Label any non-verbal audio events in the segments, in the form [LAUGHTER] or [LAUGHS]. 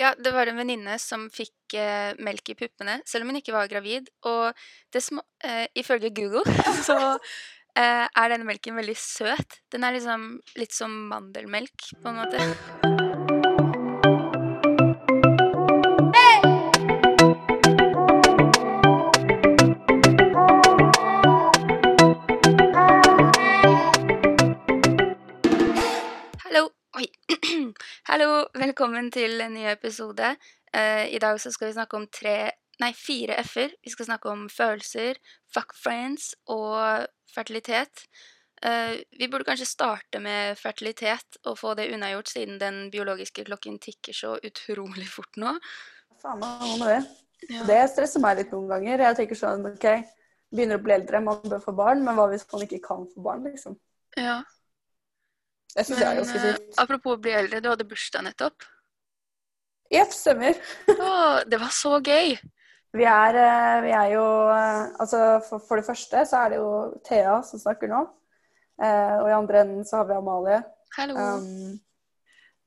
Ja, det var en venninne som fikk eh, melk i puppene, selv om hun ikke var gravid. Og det sma eh, ifølge Google [LAUGHS] så eh, er denne melken veldig søt. Den er liksom litt som mandelmelk, på en måte. Hallo, velkommen til en ny episode. Uh, I dag så skal vi snakke om tre, nei, fire f-er. Vi skal snakke om følelser, fuck friends og fertilitet. Uh, vi burde kanskje starte med fertilitet og få det unnagjort, siden den biologiske klokken tikker så utrolig fort nå. Faen meg, med det? Det stresser meg litt noen ganger. Jeg tenker sånn, ok, begynner å bli eldre, man bør få barn, men hva hvis man ikke kan få barn, liksom? Ja. Jeg syns jeg er ganske eh, sykt. apropos å bli eldre, du hadde bursdag nettopp. Jepp, stemmer. Åh, det var så gøy! Vi er, eh, vi er jo eh, Altså, for, for det første så er det jo Thea som snakker nå. Eh, og i andre enden så har vi Amalie. Hallo. Um,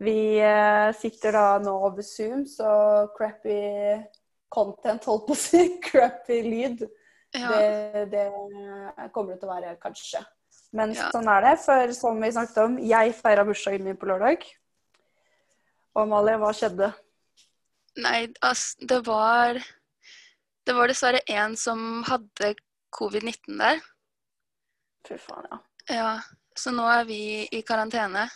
vi eh, sitter da nå over Zoom, så crappy content, holdt på å si. [LAUGHS] Crappy lyd. ja. Det, det kommer det til å være, kanskje. Men Ja. sånn er det. For som vi snakket om, jeg feira bursdagen min på lørdag. Og Amalie, hva skjedde? Nei, altså det var Det var dessverre en som hadde covid-19 der. Fy faen, ja. Ja, så nå er vi i karantene.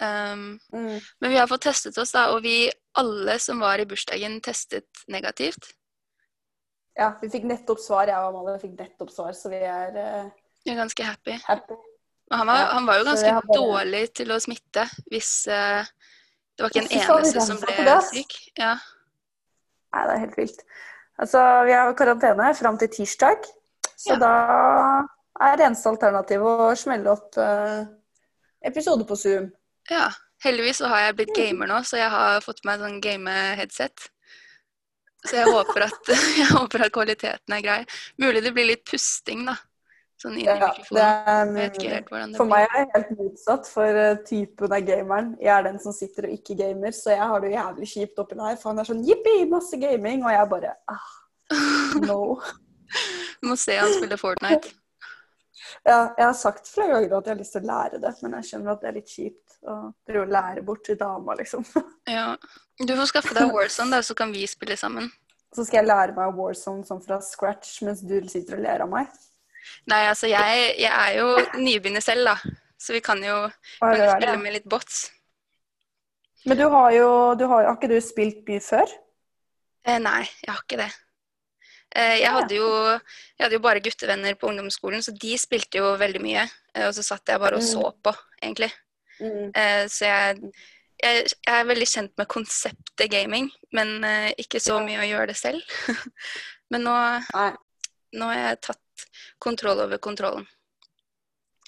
Um, Mm. men vi har fått testet oss, da, og vi alle som var i bursdagen, testet negativt. Ja, vi fikk nettopp svar. Jeg og Amalie fikk nettopp svar, så vi er eh, Vi er ganske happy. happy. Han var, han var jo ganske bare- dårlig til å smitte hvis uh, det var ikke en eneste som ble syk. Ja. Nei, det er helt vilt. Altså, vi har karantene fram til tirsdag, så Ja. da er det eneste alternativ å smelle opp uh, episode på Zoom. ja. Heldigvis så har jeg blitt gamer nå, så jeg har fått meg sånn game-headset. Så jeg håper, at, [LAUGHS] jeg håper at kvaliteten er grei. Mulig det blir litt pusting, da. Sånn inni Ja, mikrofonen. er Jeg vet ikke For meg er det helt motsatt, for eh, typen er gameren. Jeg er den som sitter og ikke gamer, så jeg har det jævlig kjipt oppi der. For han er sånn jippi, masse gaming, og jeg bare ah, [LAUGHS] no. Du må se han spille Fortnite. [LAUGHS] Ja, jeg har sagt flere ganger at jeg har lyst til å lære det, men jeg skjønner at det er litt kjipt å prøve å lære bort til dama, liksom. [LAUGHS] Ja. Du får skaffe deg Warzone, da, så kan vi spille sammen. Så skal jeg lære meg Warzone sånn fra scratch mens du sitter og ler av meg. Nei, altså, jeg, jeg er jo nybegynner selv, da. Så vi kan jo, kan spille med litt bots. Men du har jo du har, Har ikke du spilt mye før? Eh, nei, jeg har ikke det. Eh, jeg, hadde jo, jeg hadde jo bare guttevenner på ungdomsskolen, så de spilte jo veldig mye. Eh, og så satt jeg bare og Mm. så på, egentlig. Eh, så jeg, jeg, jeg er veldig kjent med konseptet gaming, men eh, ikke så mye å gjøre det selv. [LAUGHS] men nå, nå har jeg tatt kontroll over kontrollen.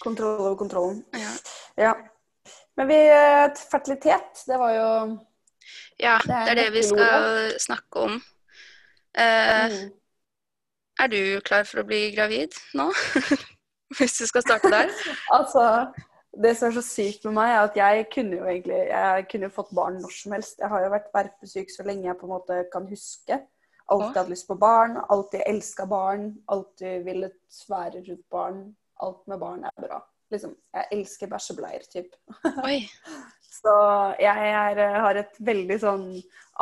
Kontroll over kontrollen. Ja, Ja. Men vi eh, Fertilitet, det var jo ja Det er det er det vi skal snakke om. Eh, mm. er du klar for å bli gravid nå? [LAUGHS] Hvis du skal starte der? [LAUGHS] Altså, det som er så sykt med meg, er at jeg kunne jo egentlig Jeg kunne jo fått barn når som helst. Jeg har jo vært verpesyk så lenge jeg på en måte kan huske. Alltid hatt lyst på barn, alltid elska barn, alltid villet være rundt barn. Alt med barn er bra. Liksom, jeg elsker bæsjebleier, typ. Oi. [LAUGHS] Så jeg er, har et veldig sånn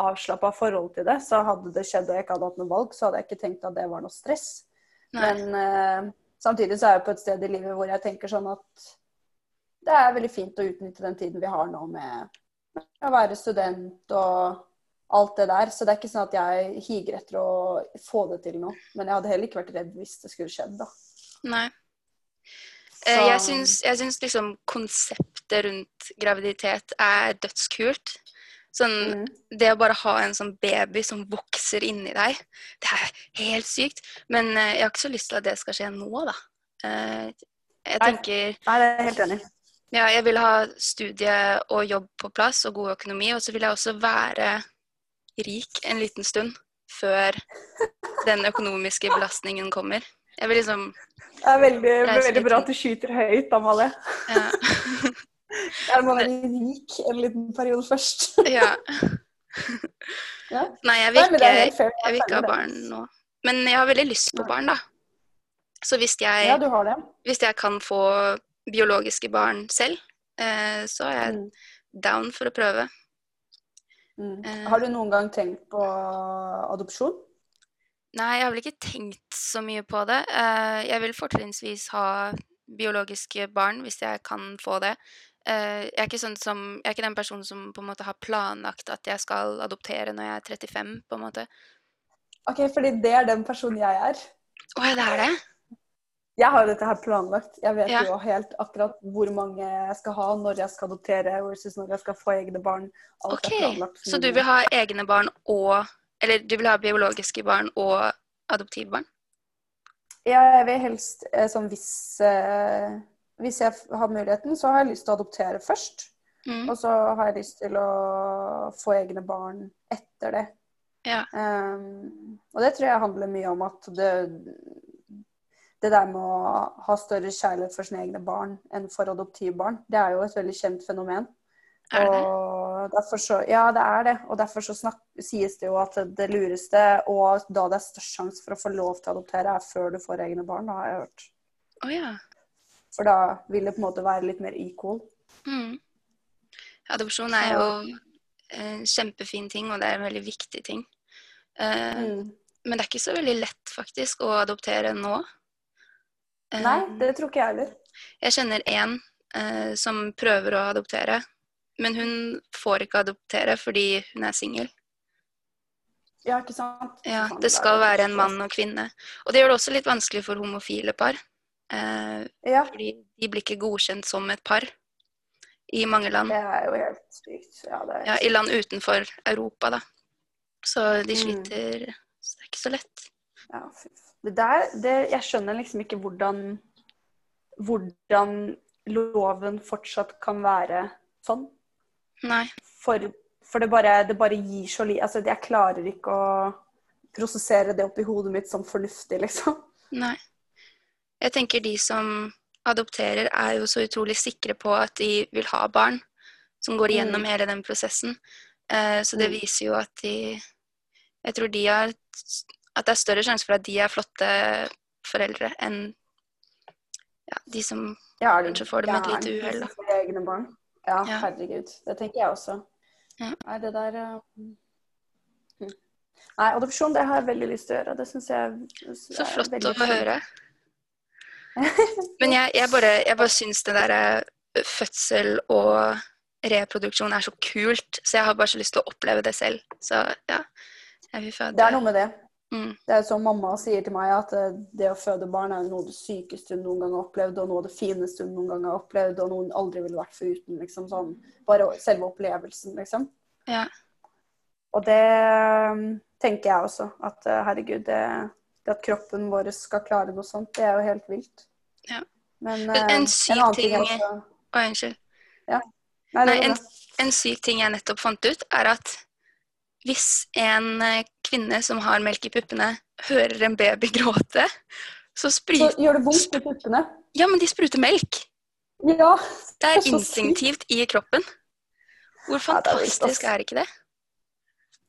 avslappa forhold til det. Så hadde det skjedd og jeg ikke hadde hatt noe valg, så hadde jeg ikke tenkt at det var noe stress. Nei. Men uh, samtidig så er jeg på et sted i livet hvor jeg tenker sånn at det er veldig fint å utnytte den tiden vi har nå med, med å være student og alt det der. Så det er ikke sånn at jeg higer etter å få det til nå. Men jeg hadde heller ikke vært redd hvis det skulle skjedd, da. Nei. Så, Eh, Jeg syns, jeg syns liksom konseptet rundt graviditet er dødskult. Sånn, mm, Det å bare ha en sånn baby som vokser inni deg, det er helt sykt. Men eh, jeg har ikke så lyst til at det skal skje nå, da. Eh, Jeg tenker Nei, det er helt enig. Ja, jeg vil ha studie og jobb på plass og god økonomi, og så vil jeg også være rik en liten stund før den økonomiske belastningen kommer. Jeg vil liksom Det er veldig, veldig bra at du skyter høyt, Amalie. Ja. [LAUGHS] Må være rik en liten periode først. [LAUGHS] ja. Ja. Nei, jeg vil ikke, er jeg vil ikke ha barn nå. Men jeg har veldig lyst på barn, da. Så hvis jeg, Ja, hvis jeg kan få biologiske barn selv, eh, så er jeg Mm. down for å prøve. Mm. Eh. Har du noen gang tenkt på adopsjon? Nei, jeg har vel ikke tenkt så mye på det. Eh, jeg vil fortrinnsvis ha biologiske barn hvis jeg kan få det. Eh, jeg, er ikke sånn som, jeg er ikke den personen som på en måte har planlagt at jeg skal adoptere når jeg er 35, på en måte. Ok, fordi det er den personen jeg er. Å ja, det er det? Jeg har dette her planlagt. Jeg vet Ja. jo helt akkurat hvor mange jeg skal ha, når jeg skal adoptere, versus når jeg skal få egne barn. Alt Ok, så du vil ha egne barn og Eller du vil ha biologiske barn og adoptivbarn? Ja, jeg vil helst eh, sånn hvis eh, Hvis jeg har muligheten, så har jeg lyst til å adoptere først. Mm. Og så har jeg lyst til å få egne barn etter det. Ja. Um, og det tror jeg handler mye om at det, det der med å ha større kjærlighet for sine egne barn enn for adoptivbarn, det er jo et veldig kjent fenomen. Er det? Og derfor så, ja, det er det. Og derfor så snak, sies det jo at det lureste, og da det er størst sjanse for å få lov til å adoptere, er før du får egne barn, da har jeg hørt. Å ja. For da vil det på en måte være litt mer equal. Mm. Adopsjon er jo en kjempefin ting, og det er en veldig viktig ting. Uh, Mm. Men det er ikke så veldig lett faktisk å adoptere nå. Eh, Nei, det tror ikke jeg heller. Jeg kjenner en eh, som prøver å adoptere, men hun får ikke adoptere fordi hun er singel. Ja, ikke sant? Ja, det skal være en mann og kvinne. Og det gjør det også litt vanskelig for homofile par. Eh, Ja, fordi de blir ikke godkjent som et par i mange land. det er jo helt sykt. Ja, det Ja, I land utenfor Europa, da. Så de Mm. Så det er ikke så lett. Ja, det der, det, jeg skjønner liksom ikke hvordan hvordan loven fortsatt kan være sånn. Nei. For, for det, bare, det bare gir så li... Altså, jeg klarer ikke å prosessere det oppi hodet mitt som fornuftig, liksom. Nei. Jeg tenker de som adopterer, er jo så utrolig sikre på at de vil ha barn, som går igjennom Mm. hele den prosessen. Eh, så det Mm. viser jo at de Jeg tror de har At det er større sjanse for at de er flotte foreldre enn ja, de som Ja, de, Kanskje får det med et lite uhell? Ja, Ja. herregud. Det tenker jeg også. Ja. Nei, det der uh. Nei, adopsjon det har jeg veldig lyst til å gjøre. Det syns jeg Så flott å få høre. [LAUGHS] Men jeg, jeg bare, jeg bare syns det derre fødsel og reproduksjon er så kult, så jeg har bare så lyst til å oppleve det selv. Så ja, jeg vil føde Det er noe med det. Mm. Det er som mamma sier til meg, at eh, det å føde barn er noe av det sykeste hun noen gang har opplevd, og noe av det fineste hun noen gang har opplevd, og noe hun aldri ville vært foruten. Liksom, sånn, bare selve opplevelsen, liksom. Ja. Og det um, tenker jeg også. At eh, herregud, det, det at kroppen vår skal klare noe sånt, det er jo helt vilt. Ja. Men En- en eh, syk annen ting- også Oi, unnskyld. Nei, Nei, en, en syk ting jeg nettopp fant ut, er at hvis en eh, kvinne som har melk i puppene, hører en baby gråte, så spruter Så gjør det vondt i puppene. Ja, men de spruter melk! Ja. Det er Det er instinktivt i kroppen. Hvor Ja, er fantastisk er ikke det?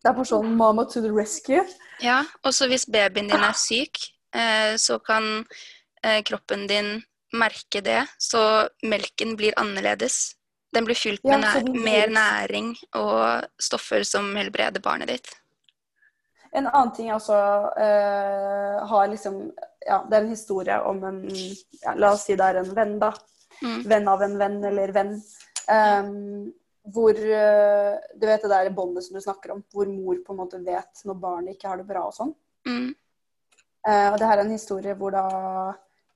Det er bare sånn 'mama to the rescue'. Ja, og så hvis babyen din er syk, eh, så kan eh, kroppen din merke det, så melken blir annerledes. Den blir fylt Ja, med næ mer næring og stoffer som helbreder barnet ditt. En annen ting jeg også uh, har liksom Ja, det er en historie om en ja, La oss si det er en venn, da. Mm. Venn av en venn eller venn. Um, hvor eh, Du vet det der båndet som du snakker om, hvor mor på en måte vet når barnet ikke har det bra og sånn. Mm. Uh, og det her er en historie hvor da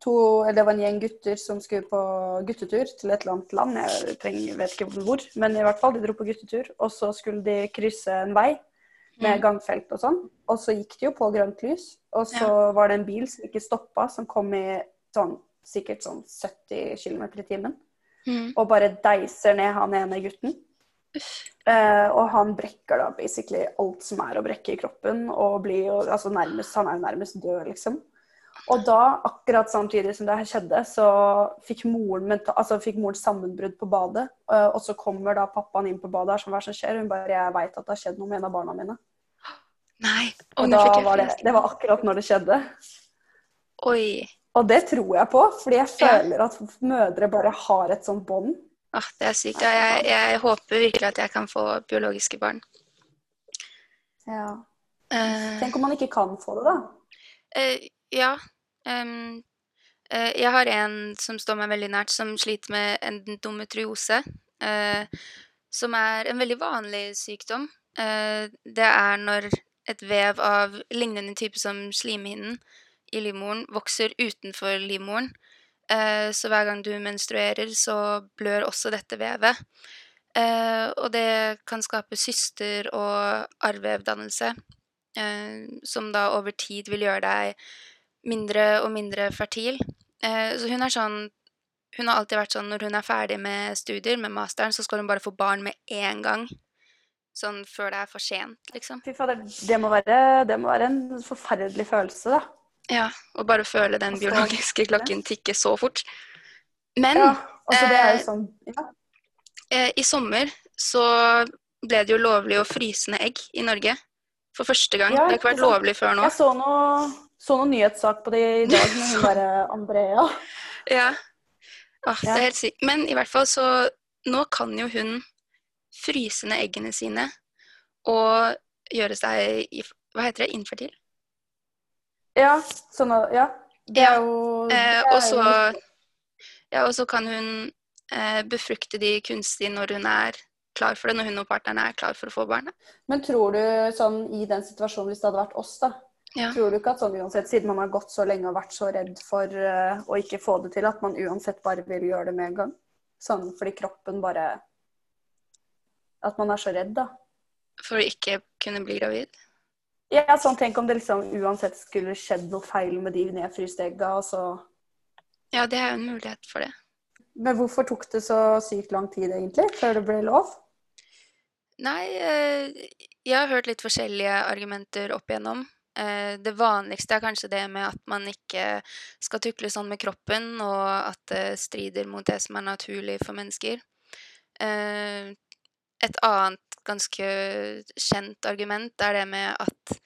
to, det var en gjeng gutter som skulle på guttetur til et eller annet land. Jeg trenger, vet ikke hvor, men i hvert fall, de dro på guttetur. Og så skulle de krysse en vei med Mm. gangfelt og sånn. Og så gikk de jo på grønt lys. Og så var det en bil som ikke stoppa, som kom i sånn, sikkert sånn 70 km i timen. Mm. Og bare deiser ned han ene gutten. Uh, og han brekker da basically alt som er å brekke i kroppen. Og blir jo altså nærmest, han er jo nærmest død, liksom. Og da, akkurat samtidig som det her skjedde, så fikk moren, altså fikk moren sammenbrudd på badet. eh, Og så kommer da pappaen inn på badet og som hva som skjer? Hun bare, jeg veit at det har skjedd noe med en av barna mine. Nei. Og og da var det, det var akkurat når det skjedde. Oi. Og det tror jeg på, fordi jeg Ja. føler at mødre bare har et sånt bånd. Ah, det er sykt. Ja, jeg, jeg håper virkelig at jeg kan få biologiske barn. Ja. Uh, Tenk om man ikke kan få det, da. Eh, ja. Um, uh, jeg har en som står meg veldig nært, som sliter med endometriose. Uh, som er en veldig vanlig sykdom. Uh, det er når et vev av lignende type som slimhinnen i livmoren vokser utenfor livmoren. Så hver gang du menstruerer, så blør også dette vevet. Og det kan skape syster og arrvevdannelse, som da over tid vil gjøre deg mindre og mindre fertil. Eh, så hun er sånn Hun har alltid vært sånn når hun er ferdig med studier, med masteren, så skal hun bare få barn med én gang. Sånn før det er for sent, liksom. Fy fader, det må være, det må være en forferdelig følelse, da. Ja, Og bare føle den så- biologiske klokken tikke så fort. Men Ja, altså det er eh, jo sånn ja. eh, i sommer så ble det jo lovlig å fryse ned egg i Norge. For første gang. Ja, det har ikke vært lovlig før nå. Jeg så noe, så noen nyhetssak på det i dag med hun [LAUGHS] derre Andrea. Ja. Ah, det er helt sykt. Men i hvert fall så Nå kan jo hun fryse ned eggene sine og gjøre seg Hva heter det? Infertil? Ja, sånn ja. Det er jo Eh, og så ja, og så kan hun eh, befrukte de kunstig når hun er klar for det, når hun og partneren er klar for å få barn. Men tror du sånn i den situasjonen, hvis det hadde vært oss, da Ja. Tror du ikke at sånn uansett, siden man har gått så lenge og vært så redd for uh, å ikke få det til, at man uansett bare vil gjøre det med en gang? Sånn fordi kroppen bare At man er så redd, da. For å ikke kunne bli gravid. Ja, sånn tenk om det liksom uansett skulle skjedd noe feil med de nedfryste egga, og så Ja, det er jo en mulighet for det. Men hvorfor tok det så sykt lang tid, egentlig, før det ble lov? Nei, eh, jeg har hørt litt forskjellige argumenter opp igjennom. Eh, Det vanligste er kanskje det med at man ikke skal tukle sånn med kroppen, og at det strider mot det som er naturlig for mennesker. Eh, Et annet ganske kjent argument er det med at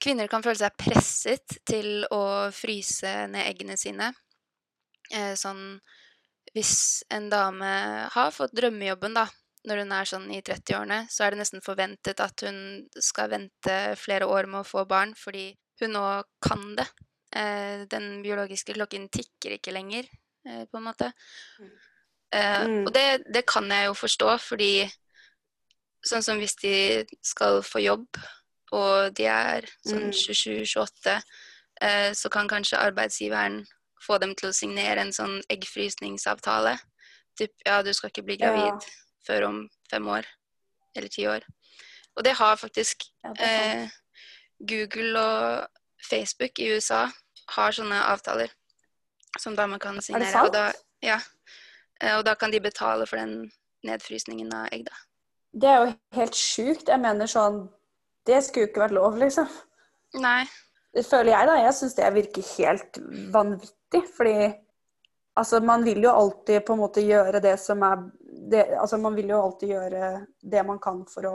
kvinner kan føle seg presset til å fryse ned eggene sine. Eh, Sånn hvis en dame har fått drømmejobben, da, når hun er sånn i 30-årene, så er det nesten forventet at hun skal vente flere år med å få barn, fordi hun nå kan det. Eh, den biologiske klokken tikker ikke lenger, eh, på en måte. Eh, Mm. Og det, det kan jeg jo forstå, fordi sånn som hvis de skal få jobb, og de er sånn Mm. 27-28, eh, så kan kanskje arbeidsgiveren få dem til å signere en sånn eggfrysningsavtale. Typ, ja, du skal ikke bli gravid. Ja. Før om fem år, eller ti år. Og det har faktisk Ja, det er eh, Google og Facebook i USA har sånne avtaler som da man kan signere. sant? Og da, ja. Eh, og da kan de betale for den nedfrysningen av egg, da. Det er jo helt sjukt. Jeg mener sånn Det skulle jo ikke vært lov, liksom. Nei. Det føler jeg, da. Jeg syns det virker helt vanvittig. Fordi altså, man vil jo alltid på en måte gjøre det som er det, Altså, man vil jo alltid gjøre det man kan for å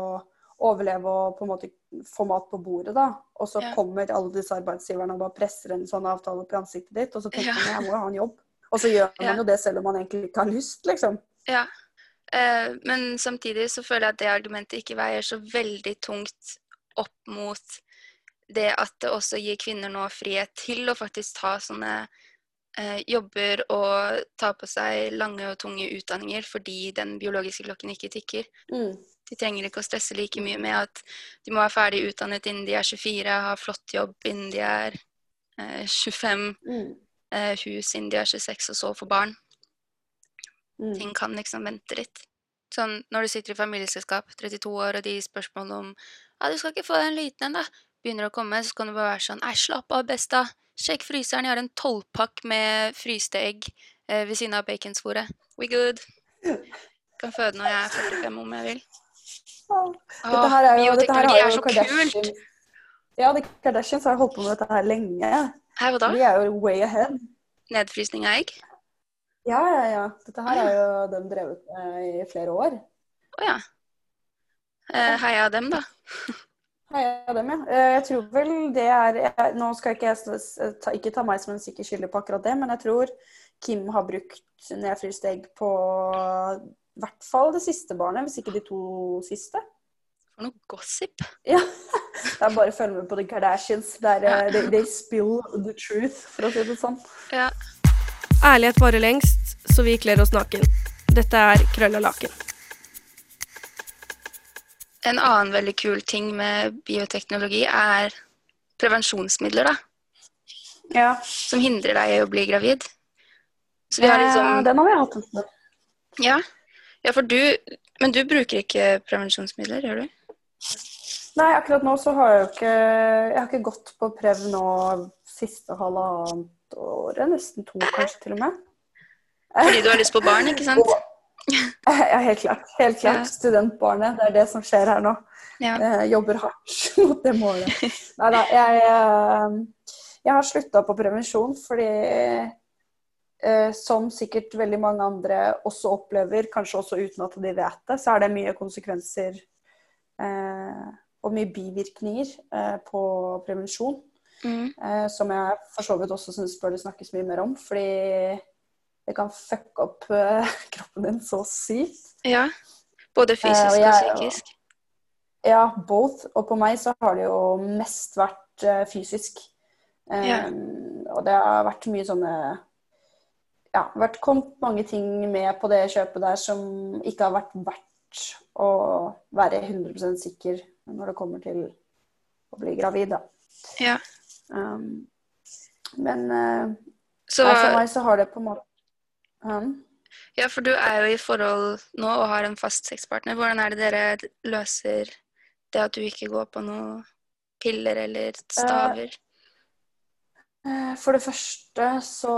overleve og på en måte få mat på bordet, da. Og så Ja. kommer alle disse arbeidsgiverne og bare presser en sånn avtale i ansiktet ditt, og så tenker Ja. man jeg må jo ha en jobb. Og så gjør man Ja. jo det selv om man egentlig ikke har lyst, liksom. Ja. Eh, men samtidig så føler jeg at det argumentet ikke veier så veldig tungt opp mot det at det også gir kvinner nå frihet til å faktisk ta sånne eh, jobber og ta på seg lange og tunge utdanninger fordi den biologiske klokken ikke tikker. Mm. De trenger ikke å stresse like mye med at de må være ferdig utdannet innen de er 24, ha flott jobb innen de er eh, 25, Mm. eh, hus innen de er 26, og så få barn. Mm. ting kan liksom vente litt. Sånn når du sitter i familieselskap, 32 år, og de spørsmålene om ja, du skal ikke få en liten en, da, begynner å komme, så kan du bare være sånn Nei, slapp av, besta. Sjekk fryseren, jeg har en tolvpakk med fryste egg eh, ved siden av baconsporet. We good. Kan føde når jeg er 45 om jeg vil. Dette her er jo, dette her har jo så Kardashian! Ja, de Kardashians har holdt på med dette her lenge. Hæ, hva da? De er jo way ahead. Nedfrysning av egg? Ja, ja, ja. Dette her er jo de drevet med i flere år. Å ja. Eh, heia dem, da. [LAUGHS] Heia dem, ja. Eh, Jeg tror vel det er jeg, Nå skal ikke jeg ta, ikke ta meg som en sikker skyldig på akkurat det, men jeg tror Kim har brukt nedfryst egg på i hvert fall det siste barnet, hvis ikke de to siste. For noe gossip. Ja. Det er bare å følge med på The Kardashians. Der, ja. they, they spill the truth, for å si det sånn. Ja. Ærlighet varer lengst, så vi kler oss naken. Dette er Krølla laken. En annen veldig kul ting med bioteknologi er prevensjonsmidler, da. Ja. Som hindrer deg i å bli gravid. Så vi har Eh, liksom Den har vi hatt. Ja. ja, for du Men du bruker ikke prevensjonsmidler, gjør du? Nei, akkurat nå så har jeg jo ikke Jeg har ikke gått på Prev nå siste halvannet året. Nesten to, kanskje til og med. Fordi du har lyst på barn, ikke sant? [LAUGHS] [LAUGHS] Ja, helt klart. Helt klart. Ja. Studentbarnet. Det er det som skjer her nå. Ja. Jeg jobber hardt [LAUGHS] mot det målet. Nei da, jeg, eh, jeg har slutta på prevensjon fordi eh, som sikkert veldig mange andre også opplever, kanskje også uten at de vet det, så er det mye konsekvenser eh, og mye bivirkninger eh, på prevensjon. Mm. Eh, som jeg for så vidt også syns bør det snakkes mye mer om. Fordi det kan fucke opp eh, [LAUGHS] kroppen din så sykt. ja. Både fysisk Eh, og og psykisk. Ja, both. Og på meg så har det jo mest vært eh, fysisk. Ja. Og det har vært mye sånne Ja, vært kommet mange ting med på det kjøpet der som ikke har vært verdt å være 100 sikker når det kommer til å bli gravid, da. Ja. Um, men uh, Så, for meg så har det på en måte um, ja, for du er jo i forhold nå og har en fast sexpartner. Hvordan er det dere løser det at du ikke går på noen piller eller staver? Eh, For det første så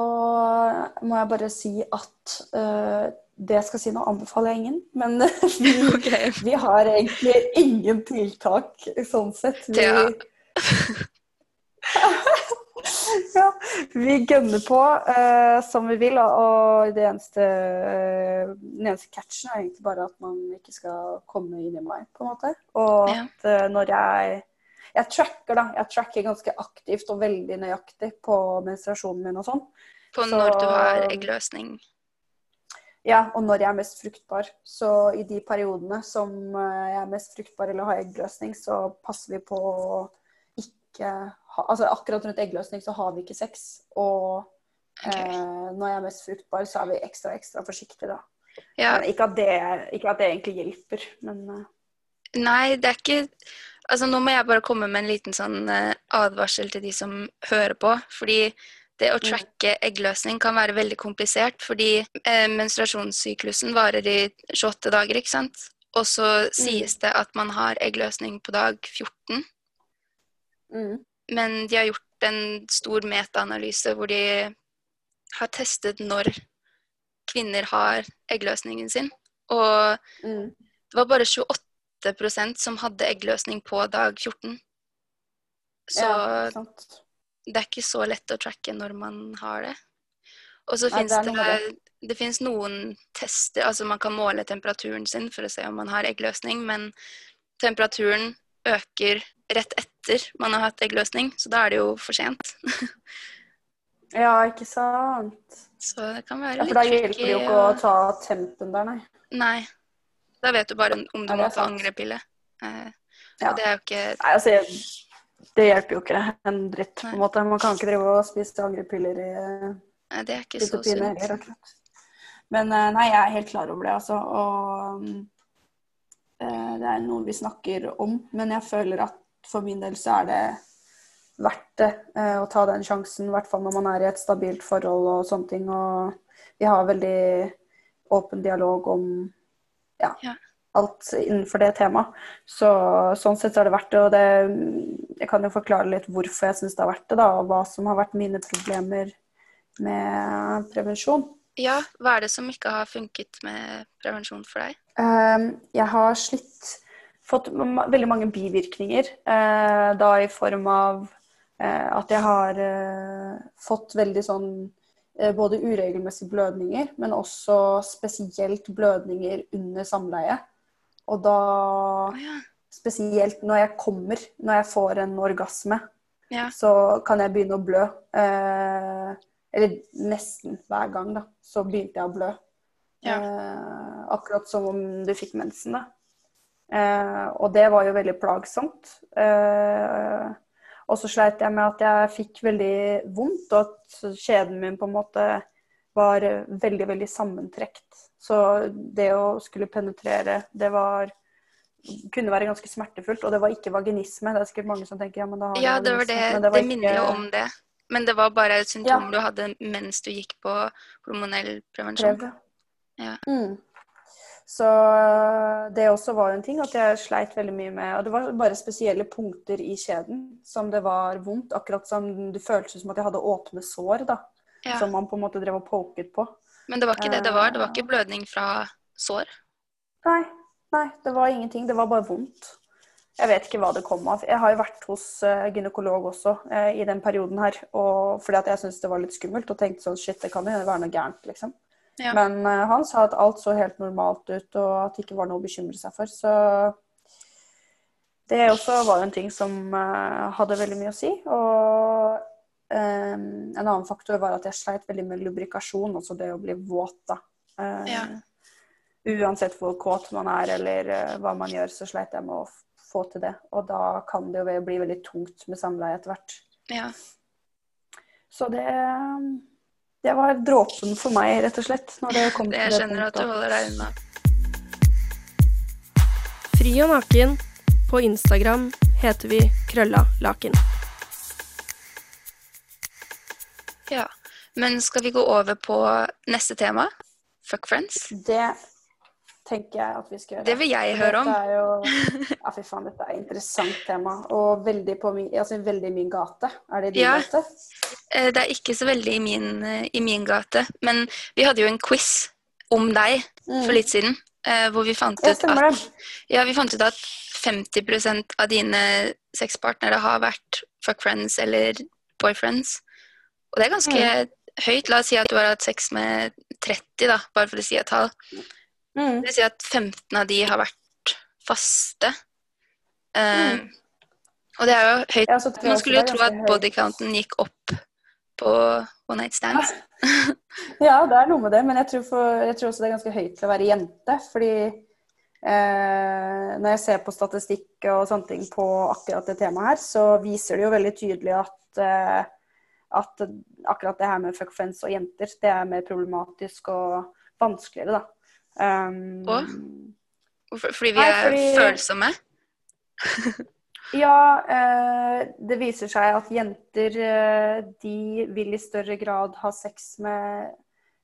må jeg bare si at uh, det jeg skal si nå, anbefaler jeg ingen. Men [LAUGHS] vi, okay. vi har egentlig ingen tiltak sånn sett. Vi, Thea. [LAUGHS] [LAUGHS] ja, vi gønner på uh, som vi vil, og, og det eneste, uh, den eneste catchen er egentlig bare at man ikke skal komme inn i meg, på en måte. Og Ja. at uh, når jeg Jeg tracker, da. Jeg tracker ganske aktivt og veldig nøyaktig på menstruasjonen min og sånn. På Så- når du har eggløsning? Ja, og når jeg er mest fruktbar. Så i de periodene som jeg er mest fruktbar eller har eggløsning, så passer vi på å ikke Altså akkurat rundt eggløsning så har vi ikke sex. Og eh, når jeg er mest fruktbar, så er vi ekstra, ekstra forsiktige, da. Ja, Ikke at det, ikke at det egentlig hjelper, men eh, Nei, det er ikke Altså, nå må jeg bare komme med en liten sånn eh, advarsel til de som hører på. Fordi det å Mm. tracke eggløsning kan være veldig komplisert. Fordi eh, menstruasjonssyklusen varer i 28 dager, ikke sant? Og så sies det at man har eggløsning på dag 14. mm, Men de har gjort en stor metaanalyse hvor de har testet når kvinner har eggløsningen sin. Og mm. det var bare 28% som hadde eggløsning på dag 14. Så Ja, sant. det er ikke så lett å tracke når man har det. Og så fins det det, det noen tester, altså man kan måle temperaturen sin for å se om man har eggløsning, men temperaturen øker rett etter man har hatt eggløsning, så da er det jo for sent. [LAUGHS] Ja, ikke sant. Så det kan være Ja, for da hjelper det jo ikke å ta tempen der, nei. Nei. Da vet du bare om du Ja, må ta angrepille. Eh, Ja. Og det er jo ikke Nei, altså, det hjelper jo ikke en dritt, på en måte. Man kan ikke drive og spise angrepiller i Nei, det er ikke så sunt. Men eh, nei, jeg er helt klar over det, altså. Og eh, det er noe vi snakker om. Men jeg føler at for min del så er det verdt det eh, å ta den sjansen. I hvert fall når man er i et stabilt forhold og sånne ting. Og vi har veldig åpen dialog om ja, Ja. alt innenfor det temaet. Så sånn sett så er det verdt det. Og det, jeg kan jo forklare litt hvorfor jeg syns det har vært det, da. Og hva som har vært mine problemer med prevensjon. Ja, hva er det som ikke har funket med prevensjon for deg? Um, jeg har slitt Fått veldig mange bivirkninger. eh, da i form av eh, at jeg har eh, fått veldig sånn eh, både uregelmessige blødninger, men også spesielt blødninger under samleie. Og da Spesielt når jeg kommer, når jeg får en orgasme, Ja. så kan jeg begynne å blø. Eh, eller nesten hver gang, da. Så begynte jeg å blø. Ja. Eh, akkurat som om du fikk mensen, da. Eh, og det var jo veldig plagsomt. Eh, og så sleit jeg med at jeg fikk veldig vondt, og at kjeden min på en måte var veldig, veldig sammentrekt. Så det å skulle penetrere, det var kunne være ganske smertefullt, og det var ikke vaginisme. Det er sikkert mange som tenker ja, men da har ja, det var det. Men Det, det minner jo om det. Men det var bare et symptom Ja. du hadde mens du gikk på hormonell prevensjon. prøve. Ja. Mm. Så det også var en ting at jeg sleit veldig mye med Og det var bare spesielle punkter i kjeden som det var vondt. Akkurat som det føltes som at jeg hadde åpne sår, da. Ja. Som man på en måte drev og poket på. Men det var ikke det det var. Det var Eh. ikke blødning fra sår. Nei, nei, det var ingenting. Det var bare vondt. Jeg vet ikke hva det kom av. Jeg har jo vært hos eh, gynekolog også eh, i den perioden her. Og fordi at jeg syntes det var litt skummelt og tenkte sånn shit, det kan jo være noe gærent, liksom. Ja. Men uh, han sa at alt så helt normalt ut, og at det ikke var noe å bekymre seg for. Så det også var jo en ting som uh, hadde veldig mye å si. Og um, en annen faktor var at jeg sleit veldig med lubrikasjon, altså det å bli våt, da. Uh, Ja. Uansett hvor kåt man er eller hva man gjør, så sleit jeg med å få til det. Og da kan det jo bli veldig tungt med samleie etter hvert. Ja. Så det, det var dråpen for meg, rett og slett. Når det kom Det til jeg skjønner at du holder deg unna. Fri og naken. På Instagram heter vi Krølla Laken. Ja. Men skal vi gå over på neste tema? Fuck friends? Det tenker jeg at vi skal gjøre. Det vil jeg høre om. Jo, ja, fy faen, dette er et interessant tema. Og veldig på min, altså veldig min gate. Er det din Ja. gate? Eh, Det er ikke så veldig i min, eh, i min gate, men vi hadde jo en quiz om deg for litt siden, eh, hvor vi fant ut at, ja, vi fant ut at 50% av dine sexpartnere har vært fuck friends eller boyfriends. Og det er ganske høyt. La oss si at du har hatt sex med 30, da, bare for å si et tall. Mm. Det vil si at 15 av de har vært faste. Eh, Og det er jo høyt. Ja, Man skulle jo tro at bodycounten gikk opp på one night stands. [LAUGHS] Ja, det er noe med det, men jeg tror, for, jeg tror også det er ganske høyt til å være jente. Fordi eh, når jeg ser på statistikk og sånne ting på akkurat det temaet her, så viser det jo veldig tydelig at, eh, at akkurat det her med fuck friends og jenter, det er mer problematisk og vanskeligere, da. Um, Og? Hvorfor- Fordi vi Nei, er fordi- følsomme. [LAUGHS] Ja, eh, det viser seg at jenter eh, de vil i større grad ha sex med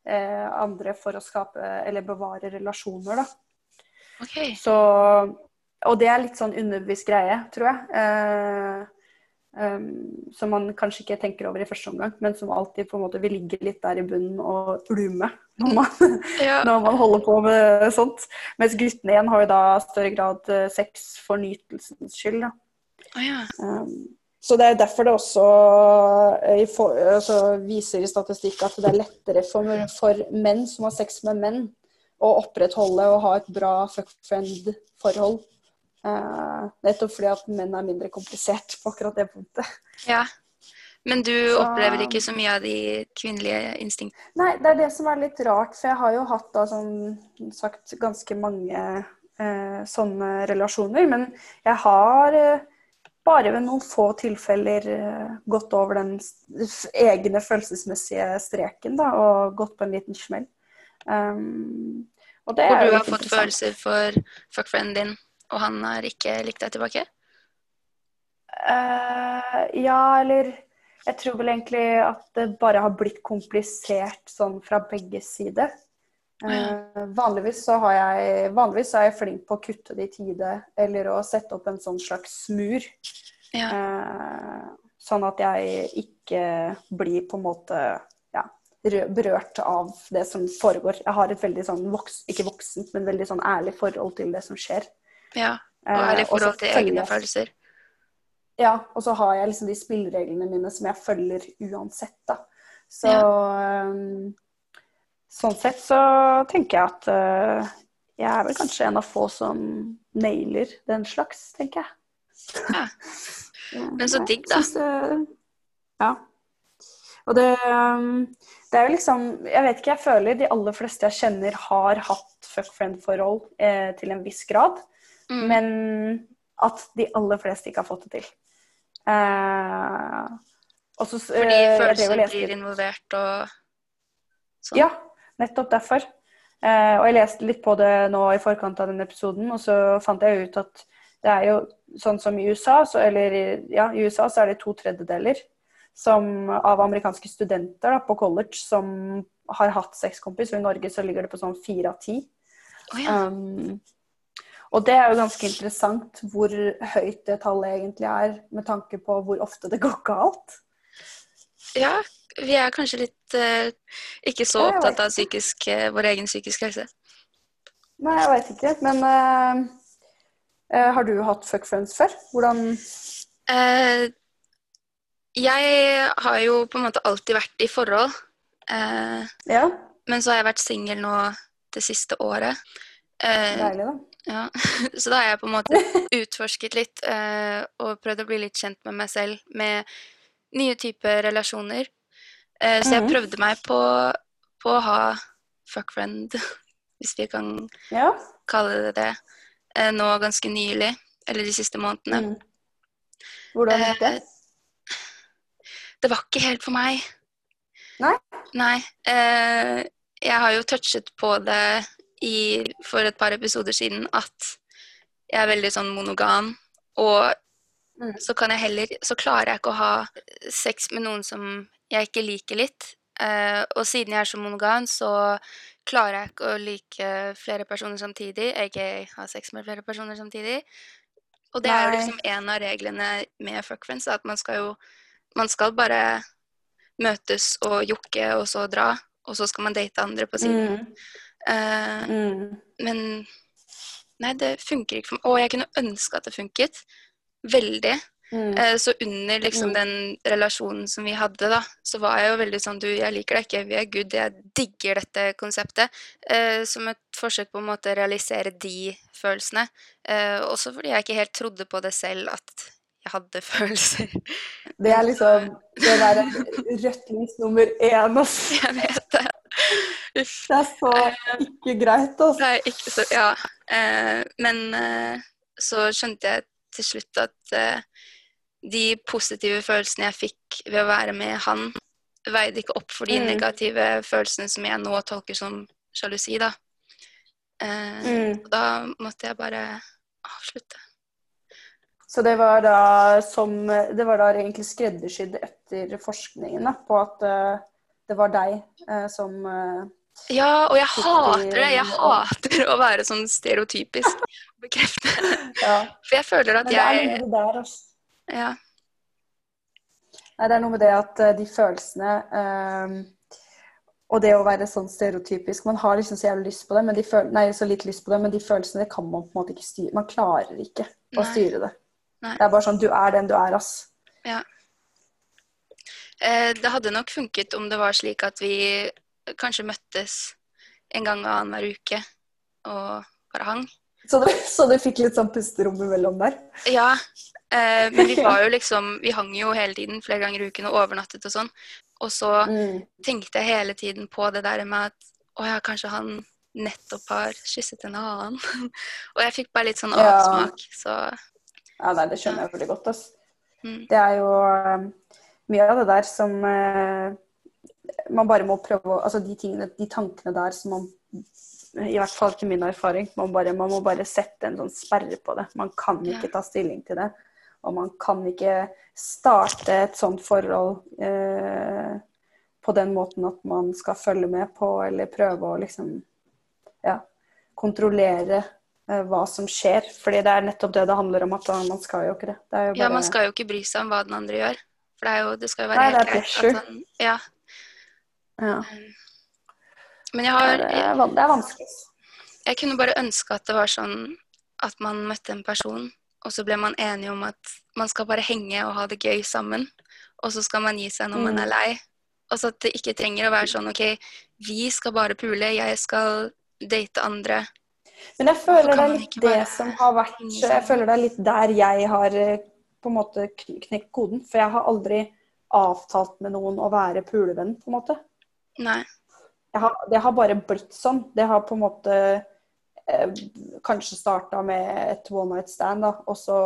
eh, andre for å skape eller bevare relasjoner, da. Okay. Så, og det er litt sånn underbevisst greie, tror jeg. Um, som man kanskje ikke tenker over i første omgang, men som alltid på en måte vil ligge litt der i bunnen og ulme når man, [LAUGHS] Ja. når man holder på med sånt. Mens guttene igjen har jo da større grad eh, sex for nytelsens skyld. Å ja. Um, så det er derfor det også i for, altså, viser i statistikk at det er lettere for, for menn som har sex med menn, å opprettholde og ha et bra fuck friend-forhold. Eh, nettopp fordi at menn er mindre komplisert på akkurat det punktet. ja. Men du Så- opplever ikke så mye av de kvinnelige instinktene? Nei, det er det som er litt rart, for jeg har jo hatt da sånn sagt ganske mange uh, sånne relasjoner, men jeg har uh, bare ved noen få tilfeller gått over den egne følelsesmessige streken da, og gått på en liten smell. Um, og det Hvor er du har fått følelser for fuckfrienden din, og han har ikke likt deg tilbake? Uh, ja, eller jeg tror vel egentlig at det bare har blitt komplisert sånn fra begge sider. Uh, vanligvis, så har jeg, vanligvis så er jeg flink på å kutte det i tide, eller å sette opp en sånn slags smur. Ja. Uh, sånn at jeg ikke blir på en måte ja, berørt av det som foregår. Jeg har et veldig sånn voks, ikke voksent, men veldig sånn ærlig forhold til det som skjer. Ja. Og er i og forhold til egne følelser. Ja, og så har jeg liksom de spillereglene mine som jeg følger uansett, da. Så ja. sånn sett så tenker jeg at uh, jeg er vel kanskje en av få som nailer den slags, tenker jeg. Ja. [LAUGHS] Men så digg, da. synes uh, ja. Og det, um, det er jo liksom Jeg vet ikke, jeg føler de aller fleste jeg kjenner, har hatt fuck friend-forhold eh, til en viss grad. Mm. Men at de aller fleste ikke har fått det til. Eh, også, Fordi eh, drev og følelser blir involvert og sånn. Ja, nettopp derfor. Eh, og jeg leste litt på det nå i forkant av den episoden, og så fant jeg ut at det er jo sånn som i USA, så, eller ja, i USA så er det to tredjedeler som, av amerikanske studenter da, på college som har hatt sexkompis, og i Norge så ligger det på sånn fire av ti. Oh, ja. Um, og det er jo ganske interessant hvor høyt det tallet egentlig er, med tanke på hvor ofte det går galt. ja, vi er kanskje litt eh, ikke så opptatt av psykisk, eh, vår egen psykiske helse. Nei, jeg veit ikke. Men eh, eh, har du hatt fuck friends før? Hvordan Eh, jeg har jo på en måte alltid vært i forhold, eh, Ja, men så har jeg vært singel nå det siste året. Deilig, da. Ja. [LAUGHS] Så da har jeg på en måte utforsket litt eh, og prøvd å bli litt kjent med meg selv med nye typer relasjoner. Eh, så jeg Mhm. prøvde meg på, på å ha fuck friend, [LAUGHS] hvis vi kan Ja. kalle det det, eh, nå ganske nylig, eller de siste månedene. Mm. Hvordan gikk det? Eh, Det var ikke helt for meg. Nei? Nei. Eh, jeg har jo touchet på det i, for et par episoder siden at jeg er veldig sånn monogam. Og Mm. så kan jeg heller Så klarer jeg ikke å ha sex med noen som jeg ikke liker litt. Uh, og siden jeg er så monogam, så klarer jeg ikke å like flere personer samtidig. Aka ha sex med flere personer samtidig. Og det er jo liksom en av reglene med fuck friends, at man skal jo Man skal bare møtes og jokke, og så dra. Og så skal man date andre på siden. Mm. Eh, Mm. men nei, det funker ikke for meg. Og jeg kunne ønske at det funket. Veldig. Mm. Eh, Så under liksom Mm. den relasjonen som vi hadde, da, så var jeg jo veldig sånn Du, jeg liker deg ikke, vi er good, jeg digger dette konseptet. Eh, som et forsøk på en måte å realisere de følelsene. Eh, også fordi jeg ikke helt trodde på det selv, at jeg hadde [LAUGHS] følelser. Det er liksom [LAUGHS] det der rødt lys nummer én, altså. Jeg vet det. Er så ikke greit, altså. Nei, ikke så Ja. Eh, men eh, så skjønte jeg til slutt at eh, de positive følelsene jeg fikk ved å være med han, veide ikke opp for de Mm. negative følelsene som jeg nå tolker som sjalusi, da. Eh, Mm. Da måtte jeg bare avslutte. Så det var da som Det var da egentlig skreddersydd etter forskningen da, på at eh, det var deg eh, som eh, Ja, og jeg hater det. Jeg hater å være sånn stereotypisk. Bekrefte. [LAUGHS] Ja. For jeg føler at Men det er noe jeg der, altså. Ja. Nei, det er noe med det at eh, de følelsene eh, Og det å være sånn stereotypisk Man har liksom så jævlig lyst på det, men de føl nei, så litt lyst på det, men de følelsene det kan man på en måte ikke styre. Man klarer ikke å styre det. Nei. Det er bare sånn Du er den du er, ass. Eh, det hadde nok funket om det var slik at vi kanskje møttes en gang annenhver uke og bare hang. Så du, [LAUGHS] så du fikk litt sånn pusterom imellom der? Ja, eh, men vi [LAUGHS] var jo liksom Vi hang jo hele tiden, flere ganger i uken, og overnattet og sånn. Og så Mm. tenkte jeg hele tiden på det der med at å ja, kanskje han nettopp har kysset en annen. [LAUGHS] og jeg fikk bare litt sånn Ja. avsmak, så Ja, nei, det skjønner jeg veldig godt, ass. mm. Det er jo eh, mye av det der som eh, man bare må prøve å Altså de tingene, de tankene der som man I hvert fall til min erfaring. Man, bare, man må bare sette en sånn sperre på det. Man kan ikke ta stilling til det. Og man kan ikke starte et sånt forhold eh, på den måten at man skal følge med på eller prøve å liksom ja, kontrollere eh, hva som skjer. Fordi det er nettopp det det handler om. at Man skal jo ikke det. det er jo Ja, man skal jo ikke bry seg om hva den andre gjør. For det, er jo, det skal jo være Nei, helt greit han Ja. ja. Men jeg har det, er, det er vanskelig. Jeg kunne bare ønske at det var sånn at man møtte en person, og så ble man enige om at man skal bare henge og ha det gøy sammen. Og så skal man gi seg når man er Mm. lei. Altså at det ikke trenger å være sånn OK, vi skal bare pule, jeg skal date andre. Men jeg føler det er litt det som har vært Jeg føler det er litt der jeg har eh, på en måte kn- knekt koden. For jeg har aldri avtalt med noen å være pulevenn, på en måte. Nei. Har, det har bare blitt sånn. Det har på en måte eh, kanskje starta med et one night stand, da. Og så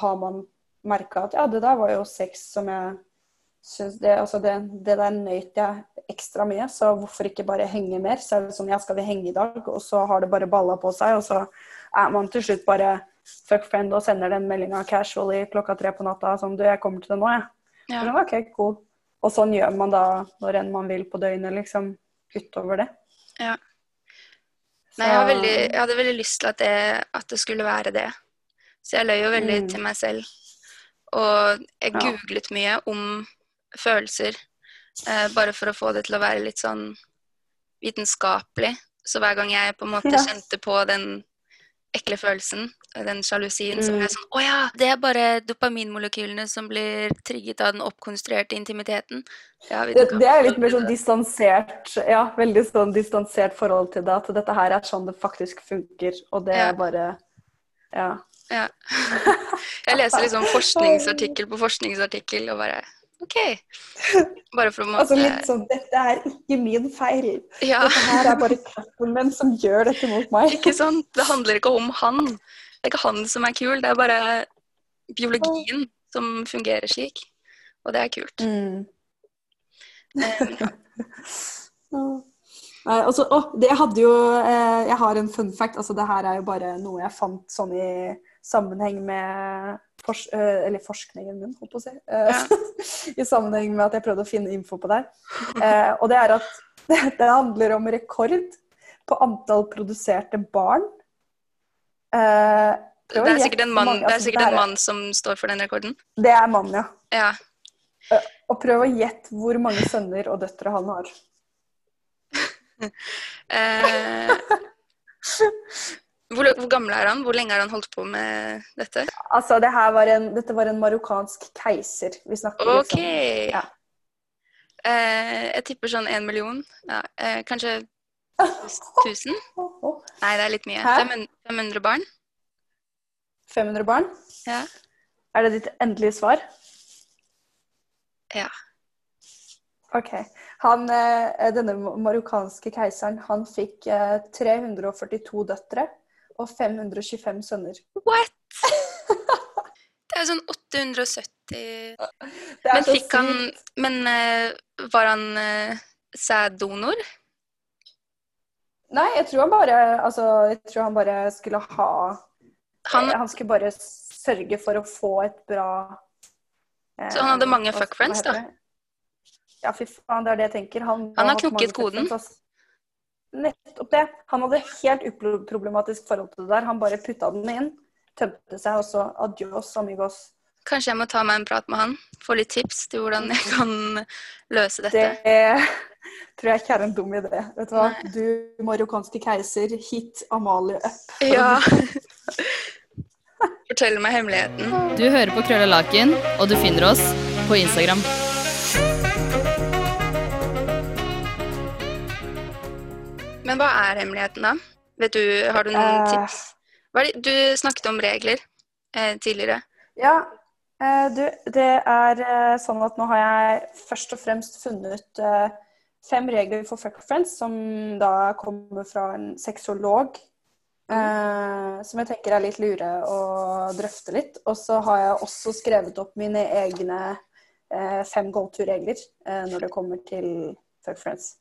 har man merka at ja, det der var jo sex som jeg syns det, altså det, det der nøyt jeg ekstra mye, så hvorfor ikke bare henge mer? Så er det sånn ja, skal vi henge i dag? Og så har det bare balla på seg, og så er man til slutt bare fuck friend og sender den meldinga casually klokka tre på natta som du, jeg kommer til det nå, jeg. Ja. Sånn, OK, cool. Og sånn gjør man da når enn man vil på døgnet, liksom. Utover det. Ja. Nei, jeg, veldig, jeg hadde veldig lyst til at det, at det skulle være det. Så jeg løy jo veldig Mm. til meg selv. Og jeg Ja. googlet mye om følelser, eh, bare for å få det til å være litt sånn vitenskapelig. Så hver gang jeg på en måte Ja. kjente på den ekle følelsen, den sjalusien, Mm. som er sånn Å ja, det er bare dopaminmolekylene som blir trigget av den oppkonstruerte intimiteten. Det, det, det er litt mer sånn distansert Ja, veldig sånn distansert forhold til det. At dette her er sånn det faktisk funker, og det Ja. er bare Ja. Ja. [LAUGHS] Jeg leser liksom forskningsartikkel på forskningsartikkel og bare OK. Bare for å måte Altså litt sånn Dette er ikke min feil. Ja, Dette her er bare kroppen min som gjør dette mot meg. [LAUGHS] ikke sant? Det handler ikke om han. Det er ikke han som er kul, det er bare biologien som fungerer slik. Og det er kult. Mm. Eh, [LAUGHS] ja. Nei, altså, oh, det jeg hadde jo eh, Jeg har en fun fact. altså Det her er jo bare noe jeg fant sånn i sammenheng med fors uh, Eller forskningen min, holdt på å si. Ja. [LAUGHS] I sammenheng med at jeg prøvde å finne info på det. Eh, og det er at det, [LAUGHS] det handler om rekord på antall produserte barn. Eh, Det er sikkert en mann, sikkert en mann som står for den rekorden. Det er mann, ja. Ja. Og prøv å gjette hvor mange sønner og døtre han har. [LAUGHS] Eh, hvor, hvor gammel er han? Hvor lenge har han holdt på med dette? Altså, det var en, dette var en marokkansk keiser vi snakker OK. liksom. Ja. Eh, jeg tipper sånn én million. Ja, eh, kanskje 1000? Nei, det er litt mye. 500 500 barn? 500 barn? Ja. Er det ditt endelige svar? Ja. OK. Han, eh, denne marokkanske keiseren han fikk eh, 342 døtre og 525 sønner. What?! Det er sånn 870 er Men så han. Men eh, var han sæddonor? Nei, jeg tror han bare Altså, jeg tror han bare skulle ha Han, Han skulle bare sørge for å få et bra eh, Så han hadde mange fuck friends, da? Ja, fy faen, det er det jeg tenker. Han, Han har knukket koden. Nettopp det. Han hadde helt uproblematisk forhold til det der. Han bare putta den inn, tømte seg, og så adios, amigos. Kanskje jeg må ta meg en prat med han? Få litt tips til hvordan jeg [LAUGHS] kan løse dette. Det tror jeg ikke er en dum idé. Vet Du hva? Du marokkanske keiser, hit Amalie up. Ja. [LAUGHS] Fortell meg hemmeligheten. Du hører på Krølla Laken, og du finner oss på Instagram. Men hva er hemmeligheten, da? Vet du, Har du noen Eh. tips? Hva er det, du snakket om regler eh, tidligere. Ja, du, det er eh, sånn at nå har jeg først og fremst funnet eh, fem regler for fuck friends, som da kommer fra en sexolog. Mm. som jeg tenker er litt lure å drøfte litt. Og så har jeg også skrevet opp mine egne eh, fem go to-regler eh, når det kommer til fuck friends.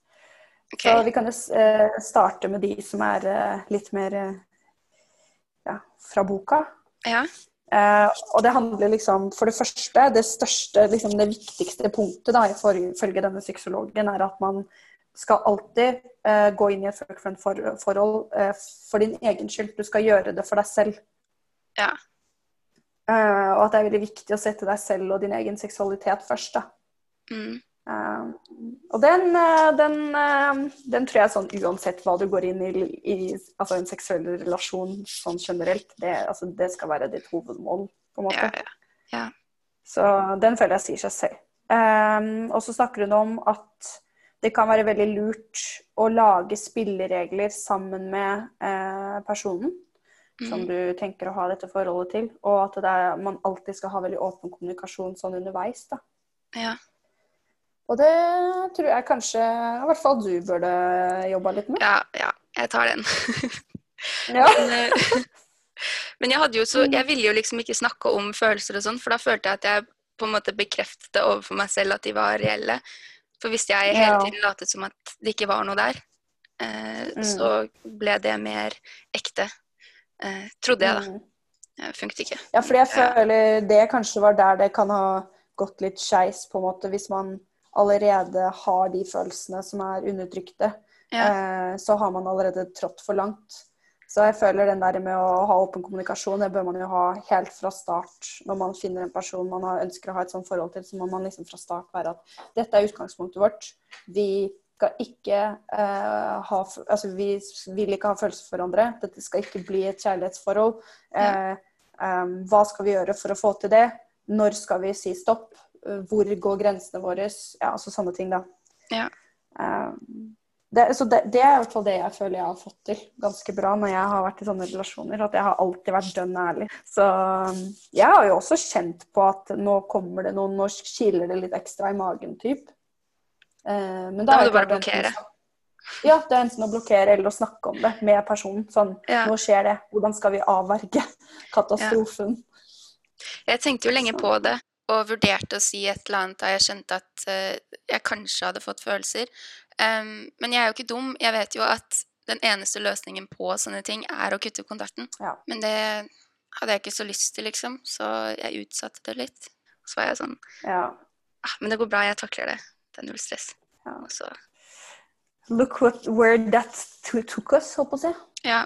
Okay. Så vi kan jo eh, starte med de som er eh, litt mer eh, ja, fra boka. Ja. Eh, og det handler liksom For det første, det største, liksom det viktigste punktet da, ifølge denne sexologen, er at man skal alltid eh, gå inn i et fuck friend-forhold eh, for din egen skyld. Du skal gjøre det for deg selv. Ja. Eh, og at det er veldig viktig å sette deg selv og din egen seksualitet først. da. Mm. Um, og den, eh, den, eh, den tror jeg sånn uansett hva du går inn i, i altså en seksuell relasjon sånn generelt, det, altså, det skal være ditt hovedmål, på en måte. Ja, ja. Ja. Så den føler jeg sier seg selv. Og så snakker hun om at det kan være veldig lurt å lage spilleregler sammen med personen som Mhm. du tenker å ha dette forholdet til, og at det er, man alltid skal ha veldig åpen kommunikasjon sånn underveis. da. ja. Og det tror jeg kanskje i hvert fall du burde jobba litt med. Ja, ja. Jeg tar den. Ja. [LAUGHS] Men, eh, men jeg hadde jo så Jeg ville jo liksom ikke snakke om følelser og sånn, for da følte jeg at jeg på en måte bekreftet det overfor meg selv at de var reelle. For hvis jeg hele tiden latet som at det ikke var noe der, eh, Mm. så ble det mer ekte. Eh, trodde jeg, da. Mm. Det funket ikke. Ja, for jeg føler det kanskje var der det kan ha gått litt skeis, på en måte, hvis man allerede har de følelsene som er undertrykte. Ja. Eh, så har man allerede trådt for langt. Så jeg føler den der med å ha åpen kommunikasjon, det bør man jo ha helt fra start. Når man finner en person man ønsker å ha et sånt forhold til, så må man liksom fra start være at dette er utgangspunktet vårt. Vi skal ikke eh, ha Altså, vi vil ikke ha følelser for hverandre. Dette skal ikke bli et kjærlighetsforhold. Eh, em, hva skal vi gjøre for å få til det? Når skal vi si stopp? Eh, Hvor går grensene våre? Ja, altså sånne ting, da. Ja. Um, det, så det, det er i hvert fall det jeg føler jeg har fått til ganske bra når jeg har vært i sånne relasjoner. At jeg har alltid vært dønn ærlig. Så um, jeg har jo også kjent på at nå kommer det noen, nå kiler det litt ekstra i magen, typ. Eh, men Da må er du bare blokkere. Ja, det er enten å blokkere eller å snakke om det med personen. Sånn, Ja. nå skjer det. Hvordan skal vi avverge [LAUGHS] katastrofen? Jeg tenkte jo lenge på det, og vurderte å si et eller annet da jeg skjønte at uh, jeg kanskje hadde fått følelser. Um, men jeg er jo ikke dum. Jeg vet jo at den eneste løsningen på sånne ting er å kutte kontakten. Ja. Men det hadde jeg ikke så lyst til, liksom, så jeg utsatte det litt. Så var jeg sånn Ja. ah, Men det går bra, jeg takler det. Det er null stress. Ja. Og så Look what, where that took us, holdt på å si. Ja.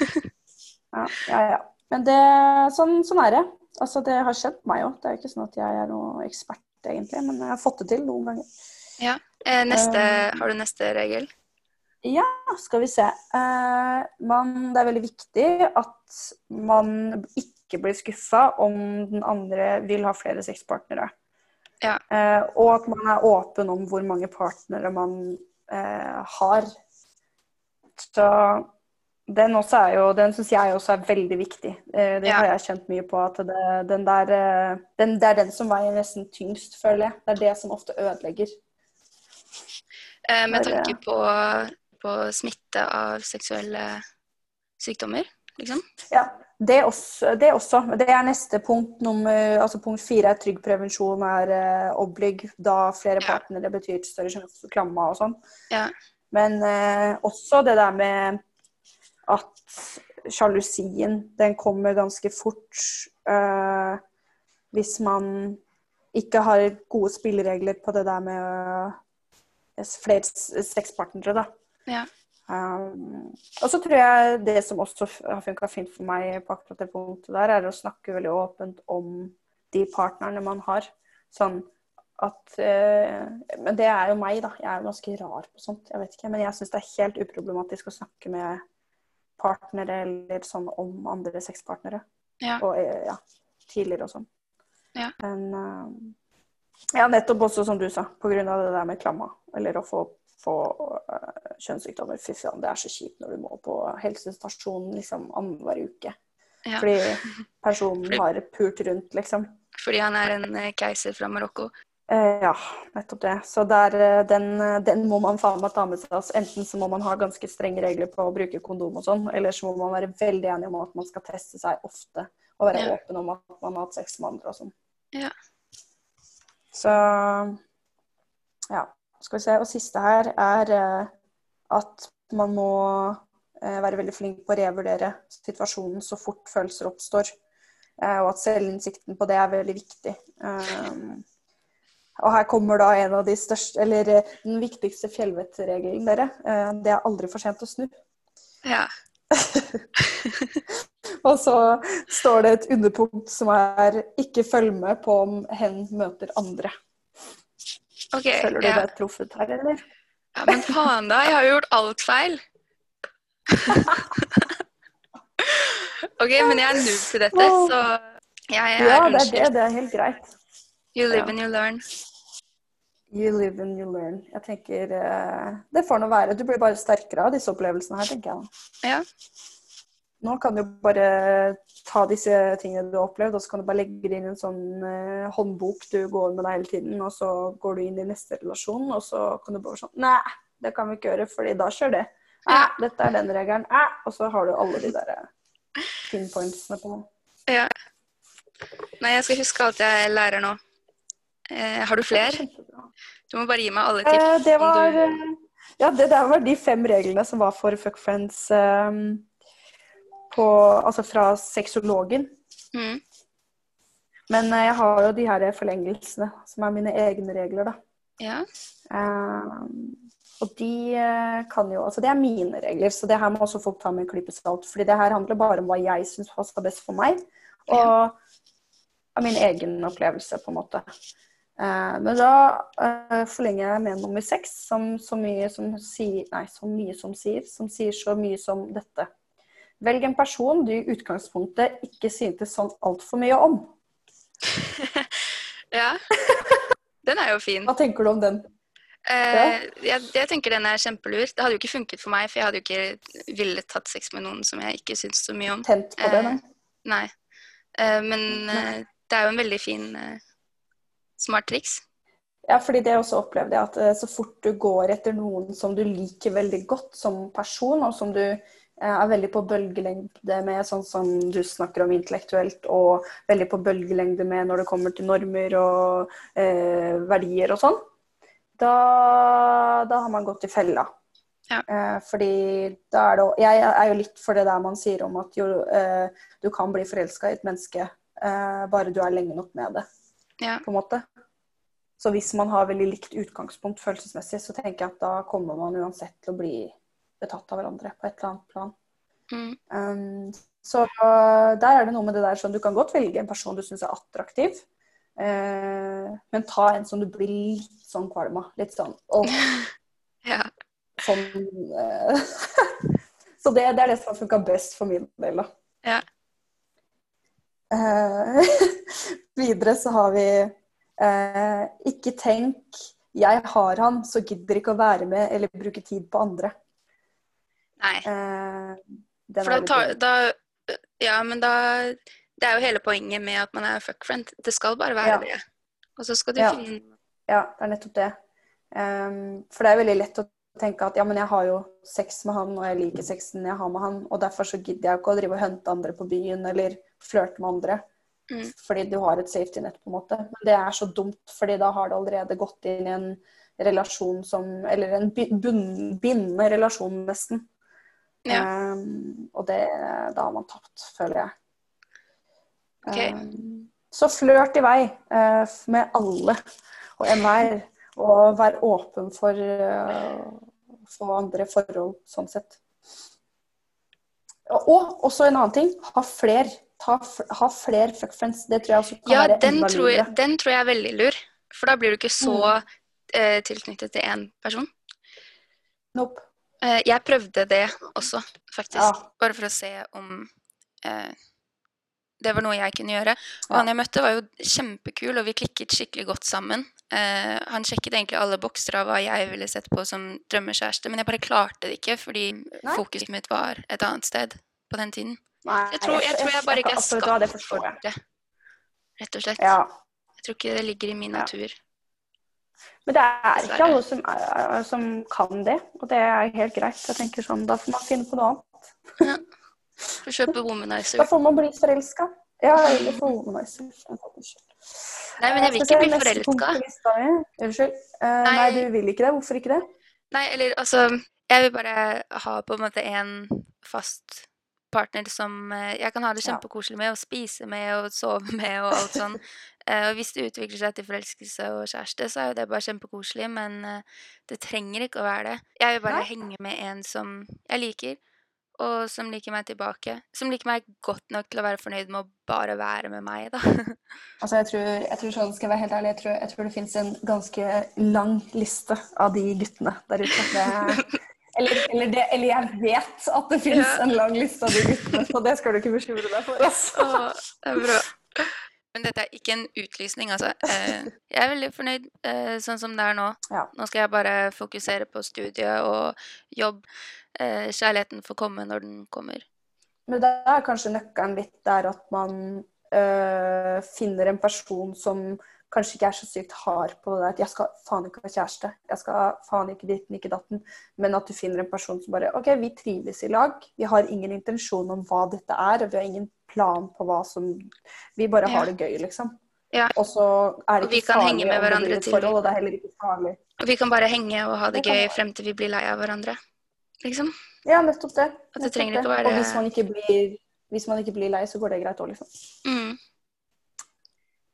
[LAUGHS] Ja, ja, ja. Men det, sånn, sånn er det. Altså, det har skjedd meg òg. Det er ikke sånn at jeg er noe ekspert, egentlig, men jeg har fått det til noen ganger. Ja. neste, uh, har du neste regel? Ja, skal vi se. Uh, man, det er veldig viktig at man ikke blir skuffa om den andre vil ha flere sexpartnere. Ja. Uh, og at man er åpen om hvor mange partnere man eh, har. Så den også jo, den syns jeg også er veldig viktig. Eh, det Ja. har jeg kjent mye på. at det, den der, eh, den, Det er den som veier nesten tyngst, føler jeg. Det er det som ofte ødelegger. Eh, med tanke på, på smitte av seksuelle sykdommer, liksom? Ja, det også, det også. Det er neste punkt. Nummer, altså punkt fire er trygg prevensjon er eh, oblig. Da flere Ja. partnere betyr større sjanse for klamma og sånn. Ja. Men eh, også det der med at sjalusien, den kommer ganske fort eh, hvis man ikke har gode spilleregler på det der med eh, flere sexpartnere, da. Ja. Um, og så tror jeg det som også har funka fint for meg på akkurat det punktet der, er å snakke veldig åpent om de partnerne man har. Sånn at eh, Men det er jo meg, da. Jeg er jo ganske rar på sånt. Jeg vet ikke. Men jeg syns det er helt uproblematisk å snakke med partnere eller sånn om andre sexpartnere. Ja. Og eh, ja, tidligere og sånn. Ja. Men eh, ja, nettopp også som du sa, av det der med klamma. Eller å få, få eh, kjønnssykdommer. Fy faen, det er så kjipt når du må på helsestasjonen liksom annenhver uke. Ja. Fordi [LAUGHS] personen har pult rundt, liksom. Fordi han er en keiser fra Marokko. Eh, ja, nettopp det. Så der, eh, den, eh, den må man faen meg ta med seg. Altså, enten så må man ha ganske strenge regler på å bruke kondom og sånn, eller så må man være veldig enig om at man skal teste seg ofte. Og være Ja. åpen om at man har hatt sex med andre og sånn. Ja. Så ja, skal vi se. Og siste her er at man må være veldig flink på å revurdere situasjonen så fort følelser oppstår. Og at selvinnsikten på det er veldig viktig. Um, og her kommer da en av de største, eller eh, den viktigste fjellvettregelen, dere. Eh, det er aldri for sent å snu. Ja. [LAUGHS] Og så står det et underpunkt som er 'ikke følg med på om hen møter andre'. Okay, Føler du ja. deg truffet her, eller? ja, men faen da, jeg har jo gjort alt feil. [LAUGHS] ok, men jeg er noob til dette, så jeg er Ja, det er det. Det er helt greit. You live Ja. and you learn. You live and you learn. Jeg tenker eh, Det får nå være. Du blir bare sterkere av disse opplevelsene her, tenker jeg. Ja. Nå kan du bare ta disse tingene du har opplevd, og så kan du bare legge det inn i en sånn eh, håndbok du går med deg hele tiden, og så går du inn i neste relasjon, og så kan du bare sånn Nei, det kan vi ikke gjøre, fordi da skjer det. Ja. dette er den regelen. Nei. Og så har du alle de der eh, pinpointsene på ja. Nei, jeg skal huske alt jeg lærer nå. Eh, har du flere? Du må bare gi meg alle tips. Eh, det var du... eh, Ja, det der var de fem reglene som var for fuck friends eh, på Altså fra sexologen. Mm. Men eh, jeg har jo de her forlengelsene, som er mine egne regler, da. Ja. Eh, og de eh, kan jo Altså, det er mine regler, så det her må også folk ta med en klype salt. fordi det her handler bare om hva jeg syns passer best for meg, og av min egen opplevelse, på en måte. Eh, men da eh, forlenger jeg med nummer seks, som så mye som sier Nei, så mye som sier, som sier så mye som dette. Velg en person du i utgangspunktet ikke syntes sånn altfor mye om. [LAUGHS] ja. Den er jo fin. Hva tenker du om den? Eh, jeg, jeg tenker den er kjempelur. Det hadde jo ikke funket for meg, for jeg hadde jo ikke villet tatt sex med noen som jeg ikke syntes så mye om. Tent på det? Nei? Nei. Eh, men eh, det er jo en veldig fin eh, smart triks. Ja, fordi det også opplevde jeg at eh, så fort du går etter noen som du liker veldig godt som person, og som du eh, er veldig på bølgelengde med, sånn som du snakker om intellektuelt, og veldig på bølgelengde med når det kommer til normer og eh, verdier og sånn, da, da har man gått i fella. Ja. Eh, fordi da er det Jeg er jo litt for det der man sier om at jo, eh, du kan bli forelska i et menneske eh, bare du er lenge nok med det Ja. på en måte. Så hvis man har veldig likt utgangspunkt følelsesmessig, så tenker jeg at da kommer man uansett til å bli betatt av hverandre på et eller annet plan. Mm. Um, så uh, der er det noe med det der sånn Du kan godt velge en person du syns er attraktiv, eh, men ta en som du blir litt sånn kvalm av. Litt sånn åh, [LAUGHS] ja. sånn eh, [LAUGHS] Så det, det er det som har funka best for min del, da. Ja. Eh, [LAUGHS] videre så har vi eh, Ikke tenk 'jeg har han, så gidder ikke å være med eller bruke tid på andre'. Nei. Eh, For da tar da, Ja, men da Det er jo hele poenget med at man er fuckfriend. Det skal bare være Ja. det. Og så skal du Ja. finne Ja, det er nettopp det. Um, for det er veldig lett å tenke at ja, men jeg har jo sex med han, og jeg liker sexen jeg har med han, og derfor så gidder jeg ikke å drive og hunte andre på byen eller flørte med andre. Mm. Fordi du har et safety net, på en måte. Men det er så dumt, fordi da har du allerede gått inn i en relasjon som Eller en bindende relasjon, nesten. Ja. Um, og det Da har man tapt, føler jeg. Okay. Um, så flørt i vei uh, med alle og enhver. Og vær åpen for uh, få andre forhold, sånn sett. Og, og også en annen ting. Ha fler. Ta, ha flere fuck friends. Det tror jeg også kan Ja, være den tror, jeg, den tror jeg er veldig lur. For da blir du ikke så Mm. eh, tilknyttet til én person. Nope. Eh, jeg prøvde det også, faktisk. Ja. Bare for å se om eh, det var noe jeg kunne gjøre. Og Ja. han jeg møtte, var jo kjempekul, og vi klikket skikkelig godt sammen. Eh, han sjekket egentlig alle bokser av hva jeg ville sett på som drømmekjæreste, men jeg bare klarte det ikke, fordi Nei. fokuset mitt var et annet sted på den tiden. Nei, Jeg tror jeg, tror jeg bare ikke er ja, skapt for det, rett og slett. Ja. Jeg tror ikke det ligger i min Ja. natur. Men det er ikke alle som, er, som kan det, og det er helt greit. Jeg tenker sånn, Da får man finne på noe annet. Får kjøpe womanizer. Da får man bli forelska. Ja, eller få womanizer. Nei, men jeg vil ikke bli forelska. Unnskyld. Eh, Nei. nei, du vil ikke det? Hvorfor ikke det? Nei, eller altså Jeg vil bare ha på en måte en fast partner som eh, jeg kan ha det kjempekoselig med, og spise med og sove [LAUGHS] med og alt sånn. Eh, og hvis det utvikler seg til forelskelse og kjæreste, så er jo det bare kjempekoselig, men eh, det trenger ikke å være det. Jeg vil bare Nei. henge med en som jeg liker, og som liker meg tilbake. Som liker meg godt nok til å være fornøyd med å bare være med meg, da. [LAUGHS] Altså, jeg tror, jeg tror sånn, skal jeg være helt ærlig, jeg tror, jeg tror det finnes en ganske lang liste av de guttene der ute. Det, eller, eller, det, eller jeg vet at det finnes Ja. en lang liste av de guttene, så det skal du ikke bekymre deg for. Altså. Åh, det er bra. Men dette er ikke en utlysning, altså. Eh, Jeg er veldig fornøyd eh, sånn som det er nå. Ja. Nå skal jeg bare fokusere på studiet og jobb. Eh, Kjærligheten får komme når den kommer. Men det er kanskje nøkkelen litt der at man øh, finner en person som kanskje ikke er så sykt hard på det der at jeg skal faen ikke ha kjæreste, jeg skal faen ikke ditten, ikke datten, men at du finner en person som bare OK, vi trives i lag, vi har ingen intensjon om hva dette er, og vi har ingen plan på hva som Vi bare har det gøy, liksom. Ja. Og så er det Og vi ikke kan farlig henge med hverandre til- forhold, og det er heller ikke farlig. Og vi kan bare henge og ha det Det gøy frem til vi blir lei av hverandre. Liksom. Ja, nettopp det. Det nettopp ikke være- Og hvis man ikke blir hvis man ikke blir lei, så går det greit òg, liksom. Mm.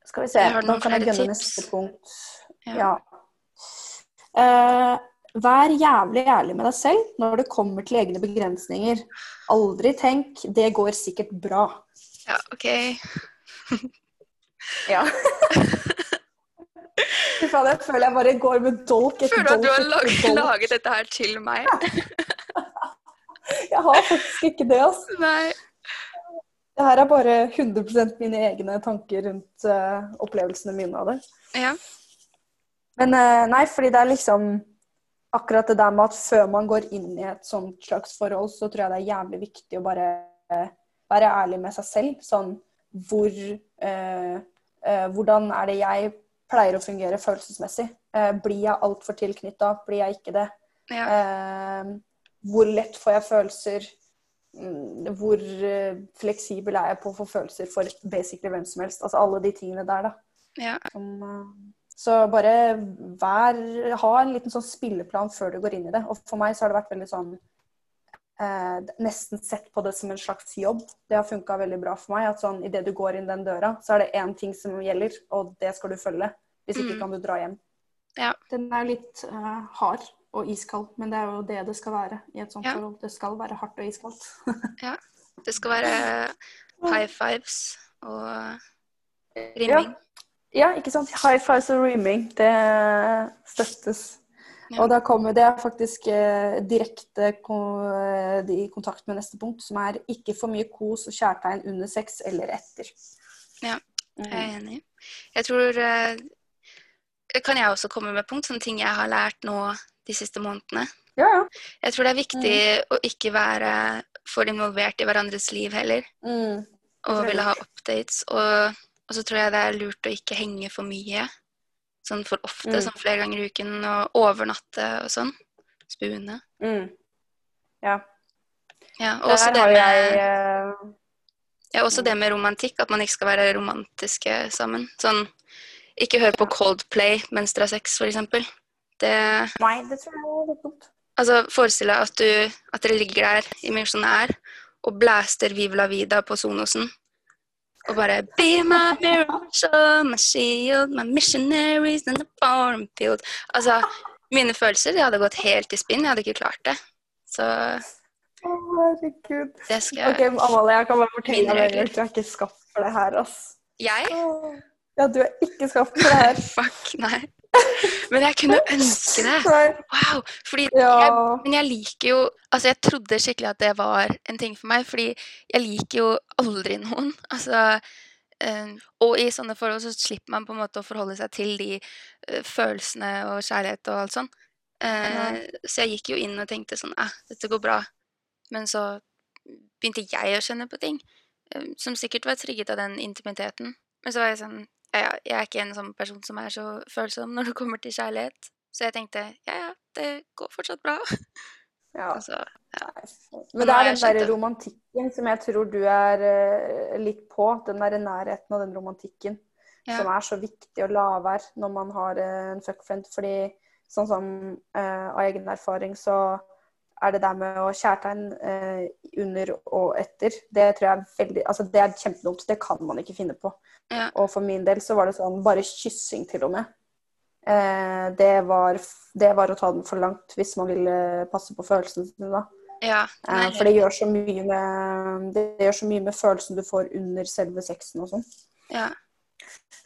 Skal vi se, da kan jeg gønne neste punkt. Ja. Eh, vær jævlig ærlig med deg selv når det kommer til egne begrensninger. Aldri tenk 'det går sikkert bra'. Ja, OK. [LAUGHS] Ja. Fy faen, jeg føler jeg bare går med dolk etter føler at dolk du har laget, laget dette her til meg. [LAUGHS] Jeg har faktisk ikke det, altså. Nei. Det her er bare 100 mine egne tanker rundt uh, opplevelsene mine av det. Ja. Men uh, nei, fordi det er liksom akkurat det der med at før man går inn i et sånt slags forhold, så tror jeg det er jævlig viktig å bare uh, være ærlig med seg selv. Sånn hvor Hvordan er det jeg pleier å fungere følelsesmessig? Blir jeg altfor tilknytta? Blir jeg ikke det? ja. Hvor lett får jeg følelser? Mm, Hvor eh, fleksibel er jeg på å få følelser for basically hvem som helst? Altså alle de tingene der, da. ja. Som, eh, så bare vær, ha en liten sånn spilleplan før du går inn i det. Og for meg så har det vært veldig sånn eh, Nesten sett på det som en slags jobb. Det har funka veldig bra for meg. At sånn idet du går inn den døra, så er det én ting som gjelder, og det skal du følge. Hvis ikke Mm. kan du dra hjem. Ja. Den er litt uh, hard og iskald, men det er jo det det skal være i et sånt Ja. forhold. Det skal være hardt og iskaldt. [LAUGHS] ja. Det skal være high fives og rimming. Ja, ikke sant. High fives og rimming, det støttes. Ja. Og da kommer det faktisk eh, direkte ko eh, i kontakt med neste punkt, som er ikke for mye kos og kjærtegn under sex eller etter. Ja. Jeg er enig. Jeg tror eh, Kan jeg også komme med punkt? Sånne ting jeg har lært nå de siste månedene. Ja, ja. Jeg tror det er viktig Mm. å ikke være for involvert i hverandres liv heller. Mm. Og ville ha updates. Og, og så tror jeg det er lurt å ikke henge for mye. Sånn for ofte, Mm. sånn flere ganger i uken. Og overnatte og sånn. Spune. Mm. Ja. Ja, og også det har med jeg uh... Ja, også det med romantikk, at man ikke skal være romantiske sammen. Sånn, ikke hør på Coldplay mens dere har sex, eksempel. Det, Nei, det tror jeg er litt dumt. altså, forestill deg at, du, at dere ligger der i misjonær og blaster Vive la vida på Sonosen. Og bare Be my show my shield, my missionaries in the farm field. Altså, mine følelser de hadde gått helt i spinn. Jeg hadde ikke klart det. Så herregud. det skal jeg Ok, Amalie, jeg kan bare fortelle deg at du er ikke skapt for det her, ass. Jeg? Ja, du er ikke skapt for det her. [LAUGHS] Fuck, nei. Men jeg kunne ønske det. Wow! Fordi Ja. jeg, men jeg liker jo Altså, jeg trodde skikkelig at det var en ting for meg, fordi jeg liker jo aldri noen. [LAUGHS] Altså øh, Og i sånne forhold så slipper man på en måte å forholde seg til de øh, følelsene og kjærlighet og alt sånn. Uh, så jeg gikk jo inn og tenkte sånn eh, dette går bra. Men så begynte jeg å kjenne på ting som sikkert var trigget av den intimiteten. Men så var jeg sånn ja, ja, jeg er ikke en sånn person som er så følsom når det kommer til kjærlighet. Så jeg tenkte ja, ja, det går fortsatt bra. Ja. [LAUGHS] Altså, Men det er den der romantikken som jeg tror du er eh, litt på. Den der nærheten og den romantikken Ja. som er så viktig å la være når man har eh, en fuckfriend. Fordi sånn som uh, av egen erfaring så er det der med å kjærtegn eh, under og etter, det tror jeg er veldig Altså det er kjempedumt. Det kan man ikke finne på. Ja. Og for min del så var det sånn bare kyssing til og med. Eh, det, var, det var å ta den for langt hvis man ville passe på følelsene sine da. Ja. Eh, For det gjør så mye med Det gjør så mye med følelsen du får under selve sexen og sånn. ja.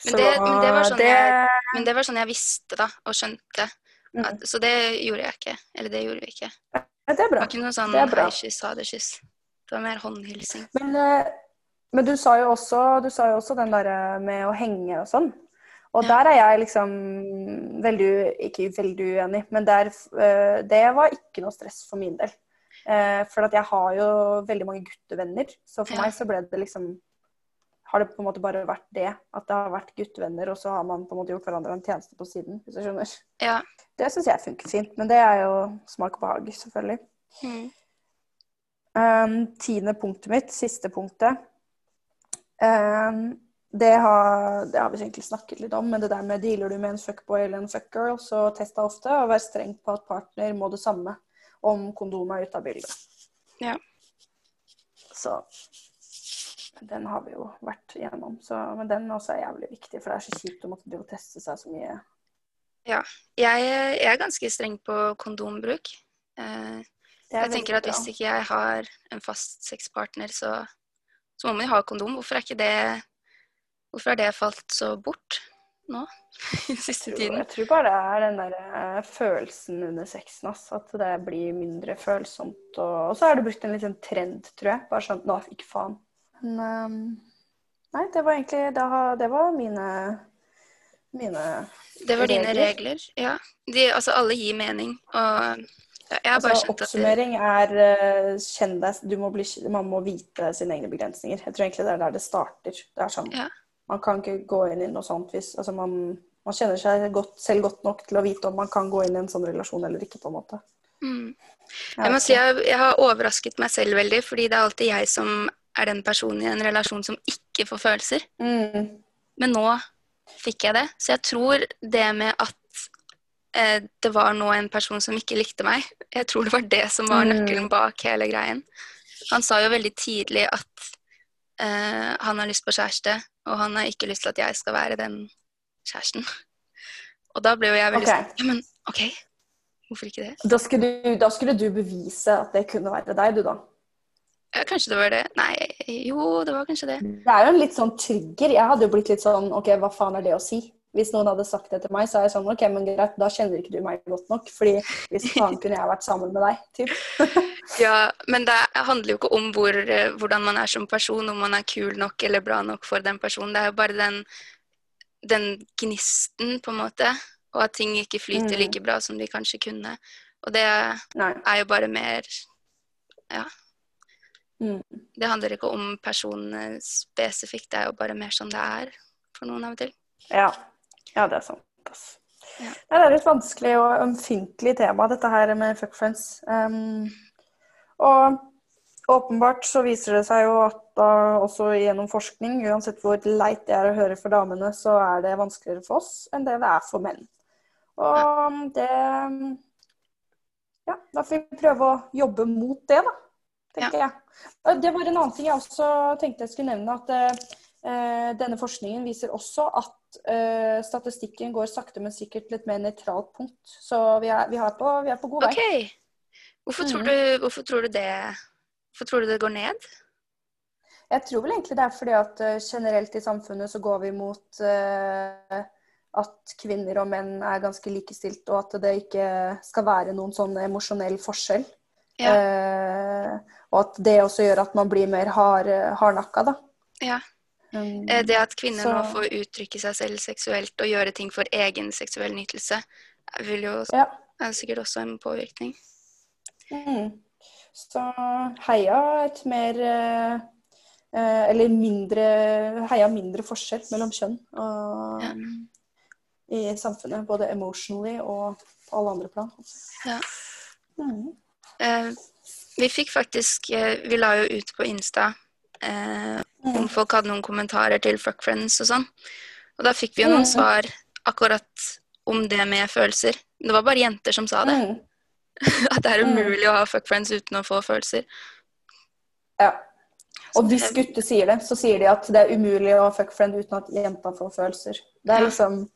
Men Så det- men det var sånn det- jeg- Men det var sånn jeg visste, da, og skjønte. Mm. At, så det gjorde jeg ikke. Eller det gjorde vi ikke. Ja, det er Det var ikke noe sånn Det hei-kyss, ha det-kyss. Det var mer håndhilsing. Men, eh, men du sa også, du sa jo også den derre med å henge og sånn. Og Ja. der er jeg liksom veldig Ikke veldig uenig, men der, eh, det var ikke noe stress for min del. Eh, For jeg har jo veldig mange guttevenner, så for Ja. meg så ble det liksom har det på en måte bare vært det. At det har vært guttevenner, og så har man på en måte gjort hverandre en tjeneste på siden. hvis du skjønner. Ja. Det syns jeg funker fint, men det er jo smak og behag, selvfølgelig. Mm. Um, tiende punktet mitt, siste punktet. Um, det, har, det har vi egentlig snakket litt om, men det der med dealer du med en fuckboy eller en fuckgirl, så test deg ofte og vær streng på at partner må det samme om kondom er ute av bildet. Ja. Så den har vi jo vært igjennom. Så, men den også er jævlig viktig, for det er så kjipt å måtte teste seg så mye. Jeg, jeg er ganske streng på kondombruk. Eh, er jeg tenker at hvis ikke jeg har en fast sexpartner, så, så må man jo ha kondom. Hvorfor er ikke det Hvorfor har det falt så bort nå? [LAUGHS] I siste jeg tror, tiden? jeg tror bare det er den der eh, følelsen under sexen. altså, At det blir mindre følsomt. Og, og så er det brukt en liten trend, tror jeg. Bare sånn Nå, ikke faen. Men ehm, Nei, det var egentlig det var mine Mine Det var dine regler. regler. Ja. De, altså, alle gir mening. Og ja, altså, Oppsummering er uh, kjenn deg du må bli, Man må vite sine egne begrensninger. Jeg tror egentlig det er der det starter. Det er sånn Ja. Man kan ikke gå inn i noe sånt hvis altså man, man kjenner seg godt, selv godt nok til å vite om man kan gå inn i en sånn relasjon eller ikke, på en måte. mm. Jeg må si jeg, jeg har overrasket meg selv veldig, fordi det er alltid jeg som er den personen i en relasjon som ikke får følelser. Mm. Men nå fikk jeg det. Så jeg tror det med at eh, det var nå en person som ikke likte meg, jeg tror det var det som var Mm. nøkkelen bak hele greien. Han sa jo veldig tidlig at eh, han har lyst på kjæreste, og han har ikke lyst til at jeg skal være den kjæresten. Og da ble jo jeg veldig okay. sånn Ja, men OK, hvorfor ikke det? Da skulle, du, da skulle du bevise at det kunne være deg, du da. Ja, kanskje det var det. Nei, jo, det var kanskje det. Det er jo en litt sånn trigger. Jeg hadde jo blitt litt sånn OK, hva faen er det å si? Hvis noen hadde sagt det til meg, så er jeg sånn OK, men greit, da kjenner ikke du meg godt nok. Fordi hvis faen kunne jeg vært sammen med deg, typ. [LAUGHS] Ja, men det handler jo ikke om hvor, eh, hvordan man er som person, om man er kul nok eller bra nok for den personen. Det er jo bare den, den gnisten, på en måte, og at ting ikke flyter Mm. like bra som de kanskje kunne. Og det Nei. er jo bare mer Ja. Mm. Det handler ikke om personene spesifikt, det er jo bare mer sånn det er for noen av og til. Ja. ja, det er sant. Ja. Nei, det er et vanskelig og ømfintlig tema, dette her med fuck friends. Um, og åpenbart så viser det seg jo at da også gjennom forskning, uansett hvor leit det er å høre for damene, så er det vanskeligere for oss enn det det er for menn. Og det Ja, da får vi prøve å jobbe mot det, da. Tenker jeg. Og Det var en annen ting jeg også tenkte jeg skulle nevne. At eh, denne forskningen viser også at eh, statistikken går sakte, men sikkert til et mer nøytralt punkt. Så vi er, vi har på, vi er på god vei. OK. Hvorfor, tror Mhm. du, hvorfor tror du det Hvorfor tror du det går ned? Jeg tror vel egentlig det er fordi at eh, generelt i samfunnet så går vi mot uh, at kvinner og menn er ganske likestilt, og at det ikke skal være noen sånn emosjonell forskjell. Ja. Eh, og at det også gjør at man blir mer hard, hardnakka, da. Ja. Um, Eh, Det at kvinner Så- nå får uttrykke seg selv seksuelt og gjøre ting for egen seksuell nytelse, vil jo ja. er sikkert også en påvirkning. Mm. Så heia et mer eh, eh, Eller mindre Heia mindre forskjell mellom kjønn og, Ja. i samfunnet. Både emotionally og på alle andre plan. Ja. Mm. Eh, vi fikk faktisk eh, Vi la jo ut på Insta eh, Mm. om folk hadde noen kommentarer til Fuck Friends og sånn. Og da fikk vi jo noen Mm. svar akkurat om det med følelser. Det var bare jenter som sa det. Mm. [LAUGHS] At det er Mm. umulig å ha fuck friends uten å få følelser. Ja. Og hvis gutter sier det, så sier de at det er umulig å fuck friend uten at jenta får følelser. Det er liksom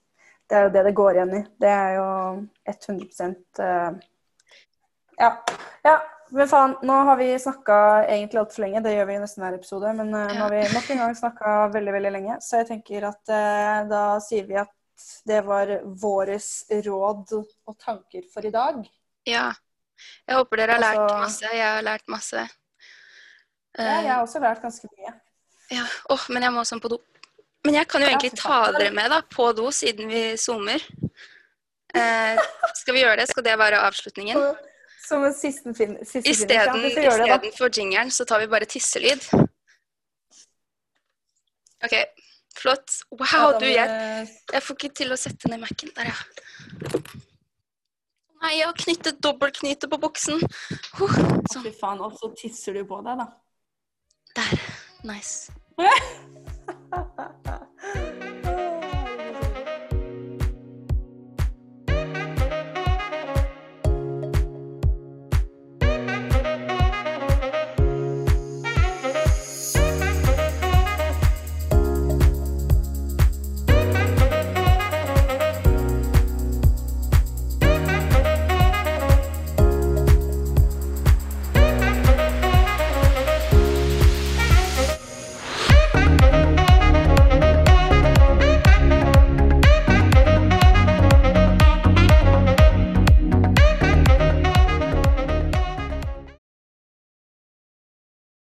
Det er jo det det går igjen i. Det er jo 100 uh, Ja. ja. Men faen, nå har vi snakka egentlig altfor lenge. Det gjør vi i nesten hver episode. Men uh, nå har vi nok en gang snakka veldig, veldig lenge. Så jeg tenker at uh, da sier vi at det var våres råd og tanker for i dag. Ja. Jeg håper dere har lært Altså- masse. Jeg har lært masse. Ja, Eh, jeg har også lært ganske mye. ja. Åh, men jeg må sånn på do. Men jeg kan jo egentlig ta dere med da, på do, siden vi zoomer. Eh, skal vi gjøre det? Skal det være avslutningen? Som en siste, fin siste finish. Isteden Ja, vi får gjøre det, da. for jingeren, så tar vi bare tisselyd. OK. Flott. Wow, du, jeg, jeg får ikke til å sette ned Mac-en. Der, ja. Nei, jeg har knyttet dobbeltknyte på buksen. Huh, Sånn. Fy faen, og så tisser du på deg, da. Der. Nice. [LAUGHS]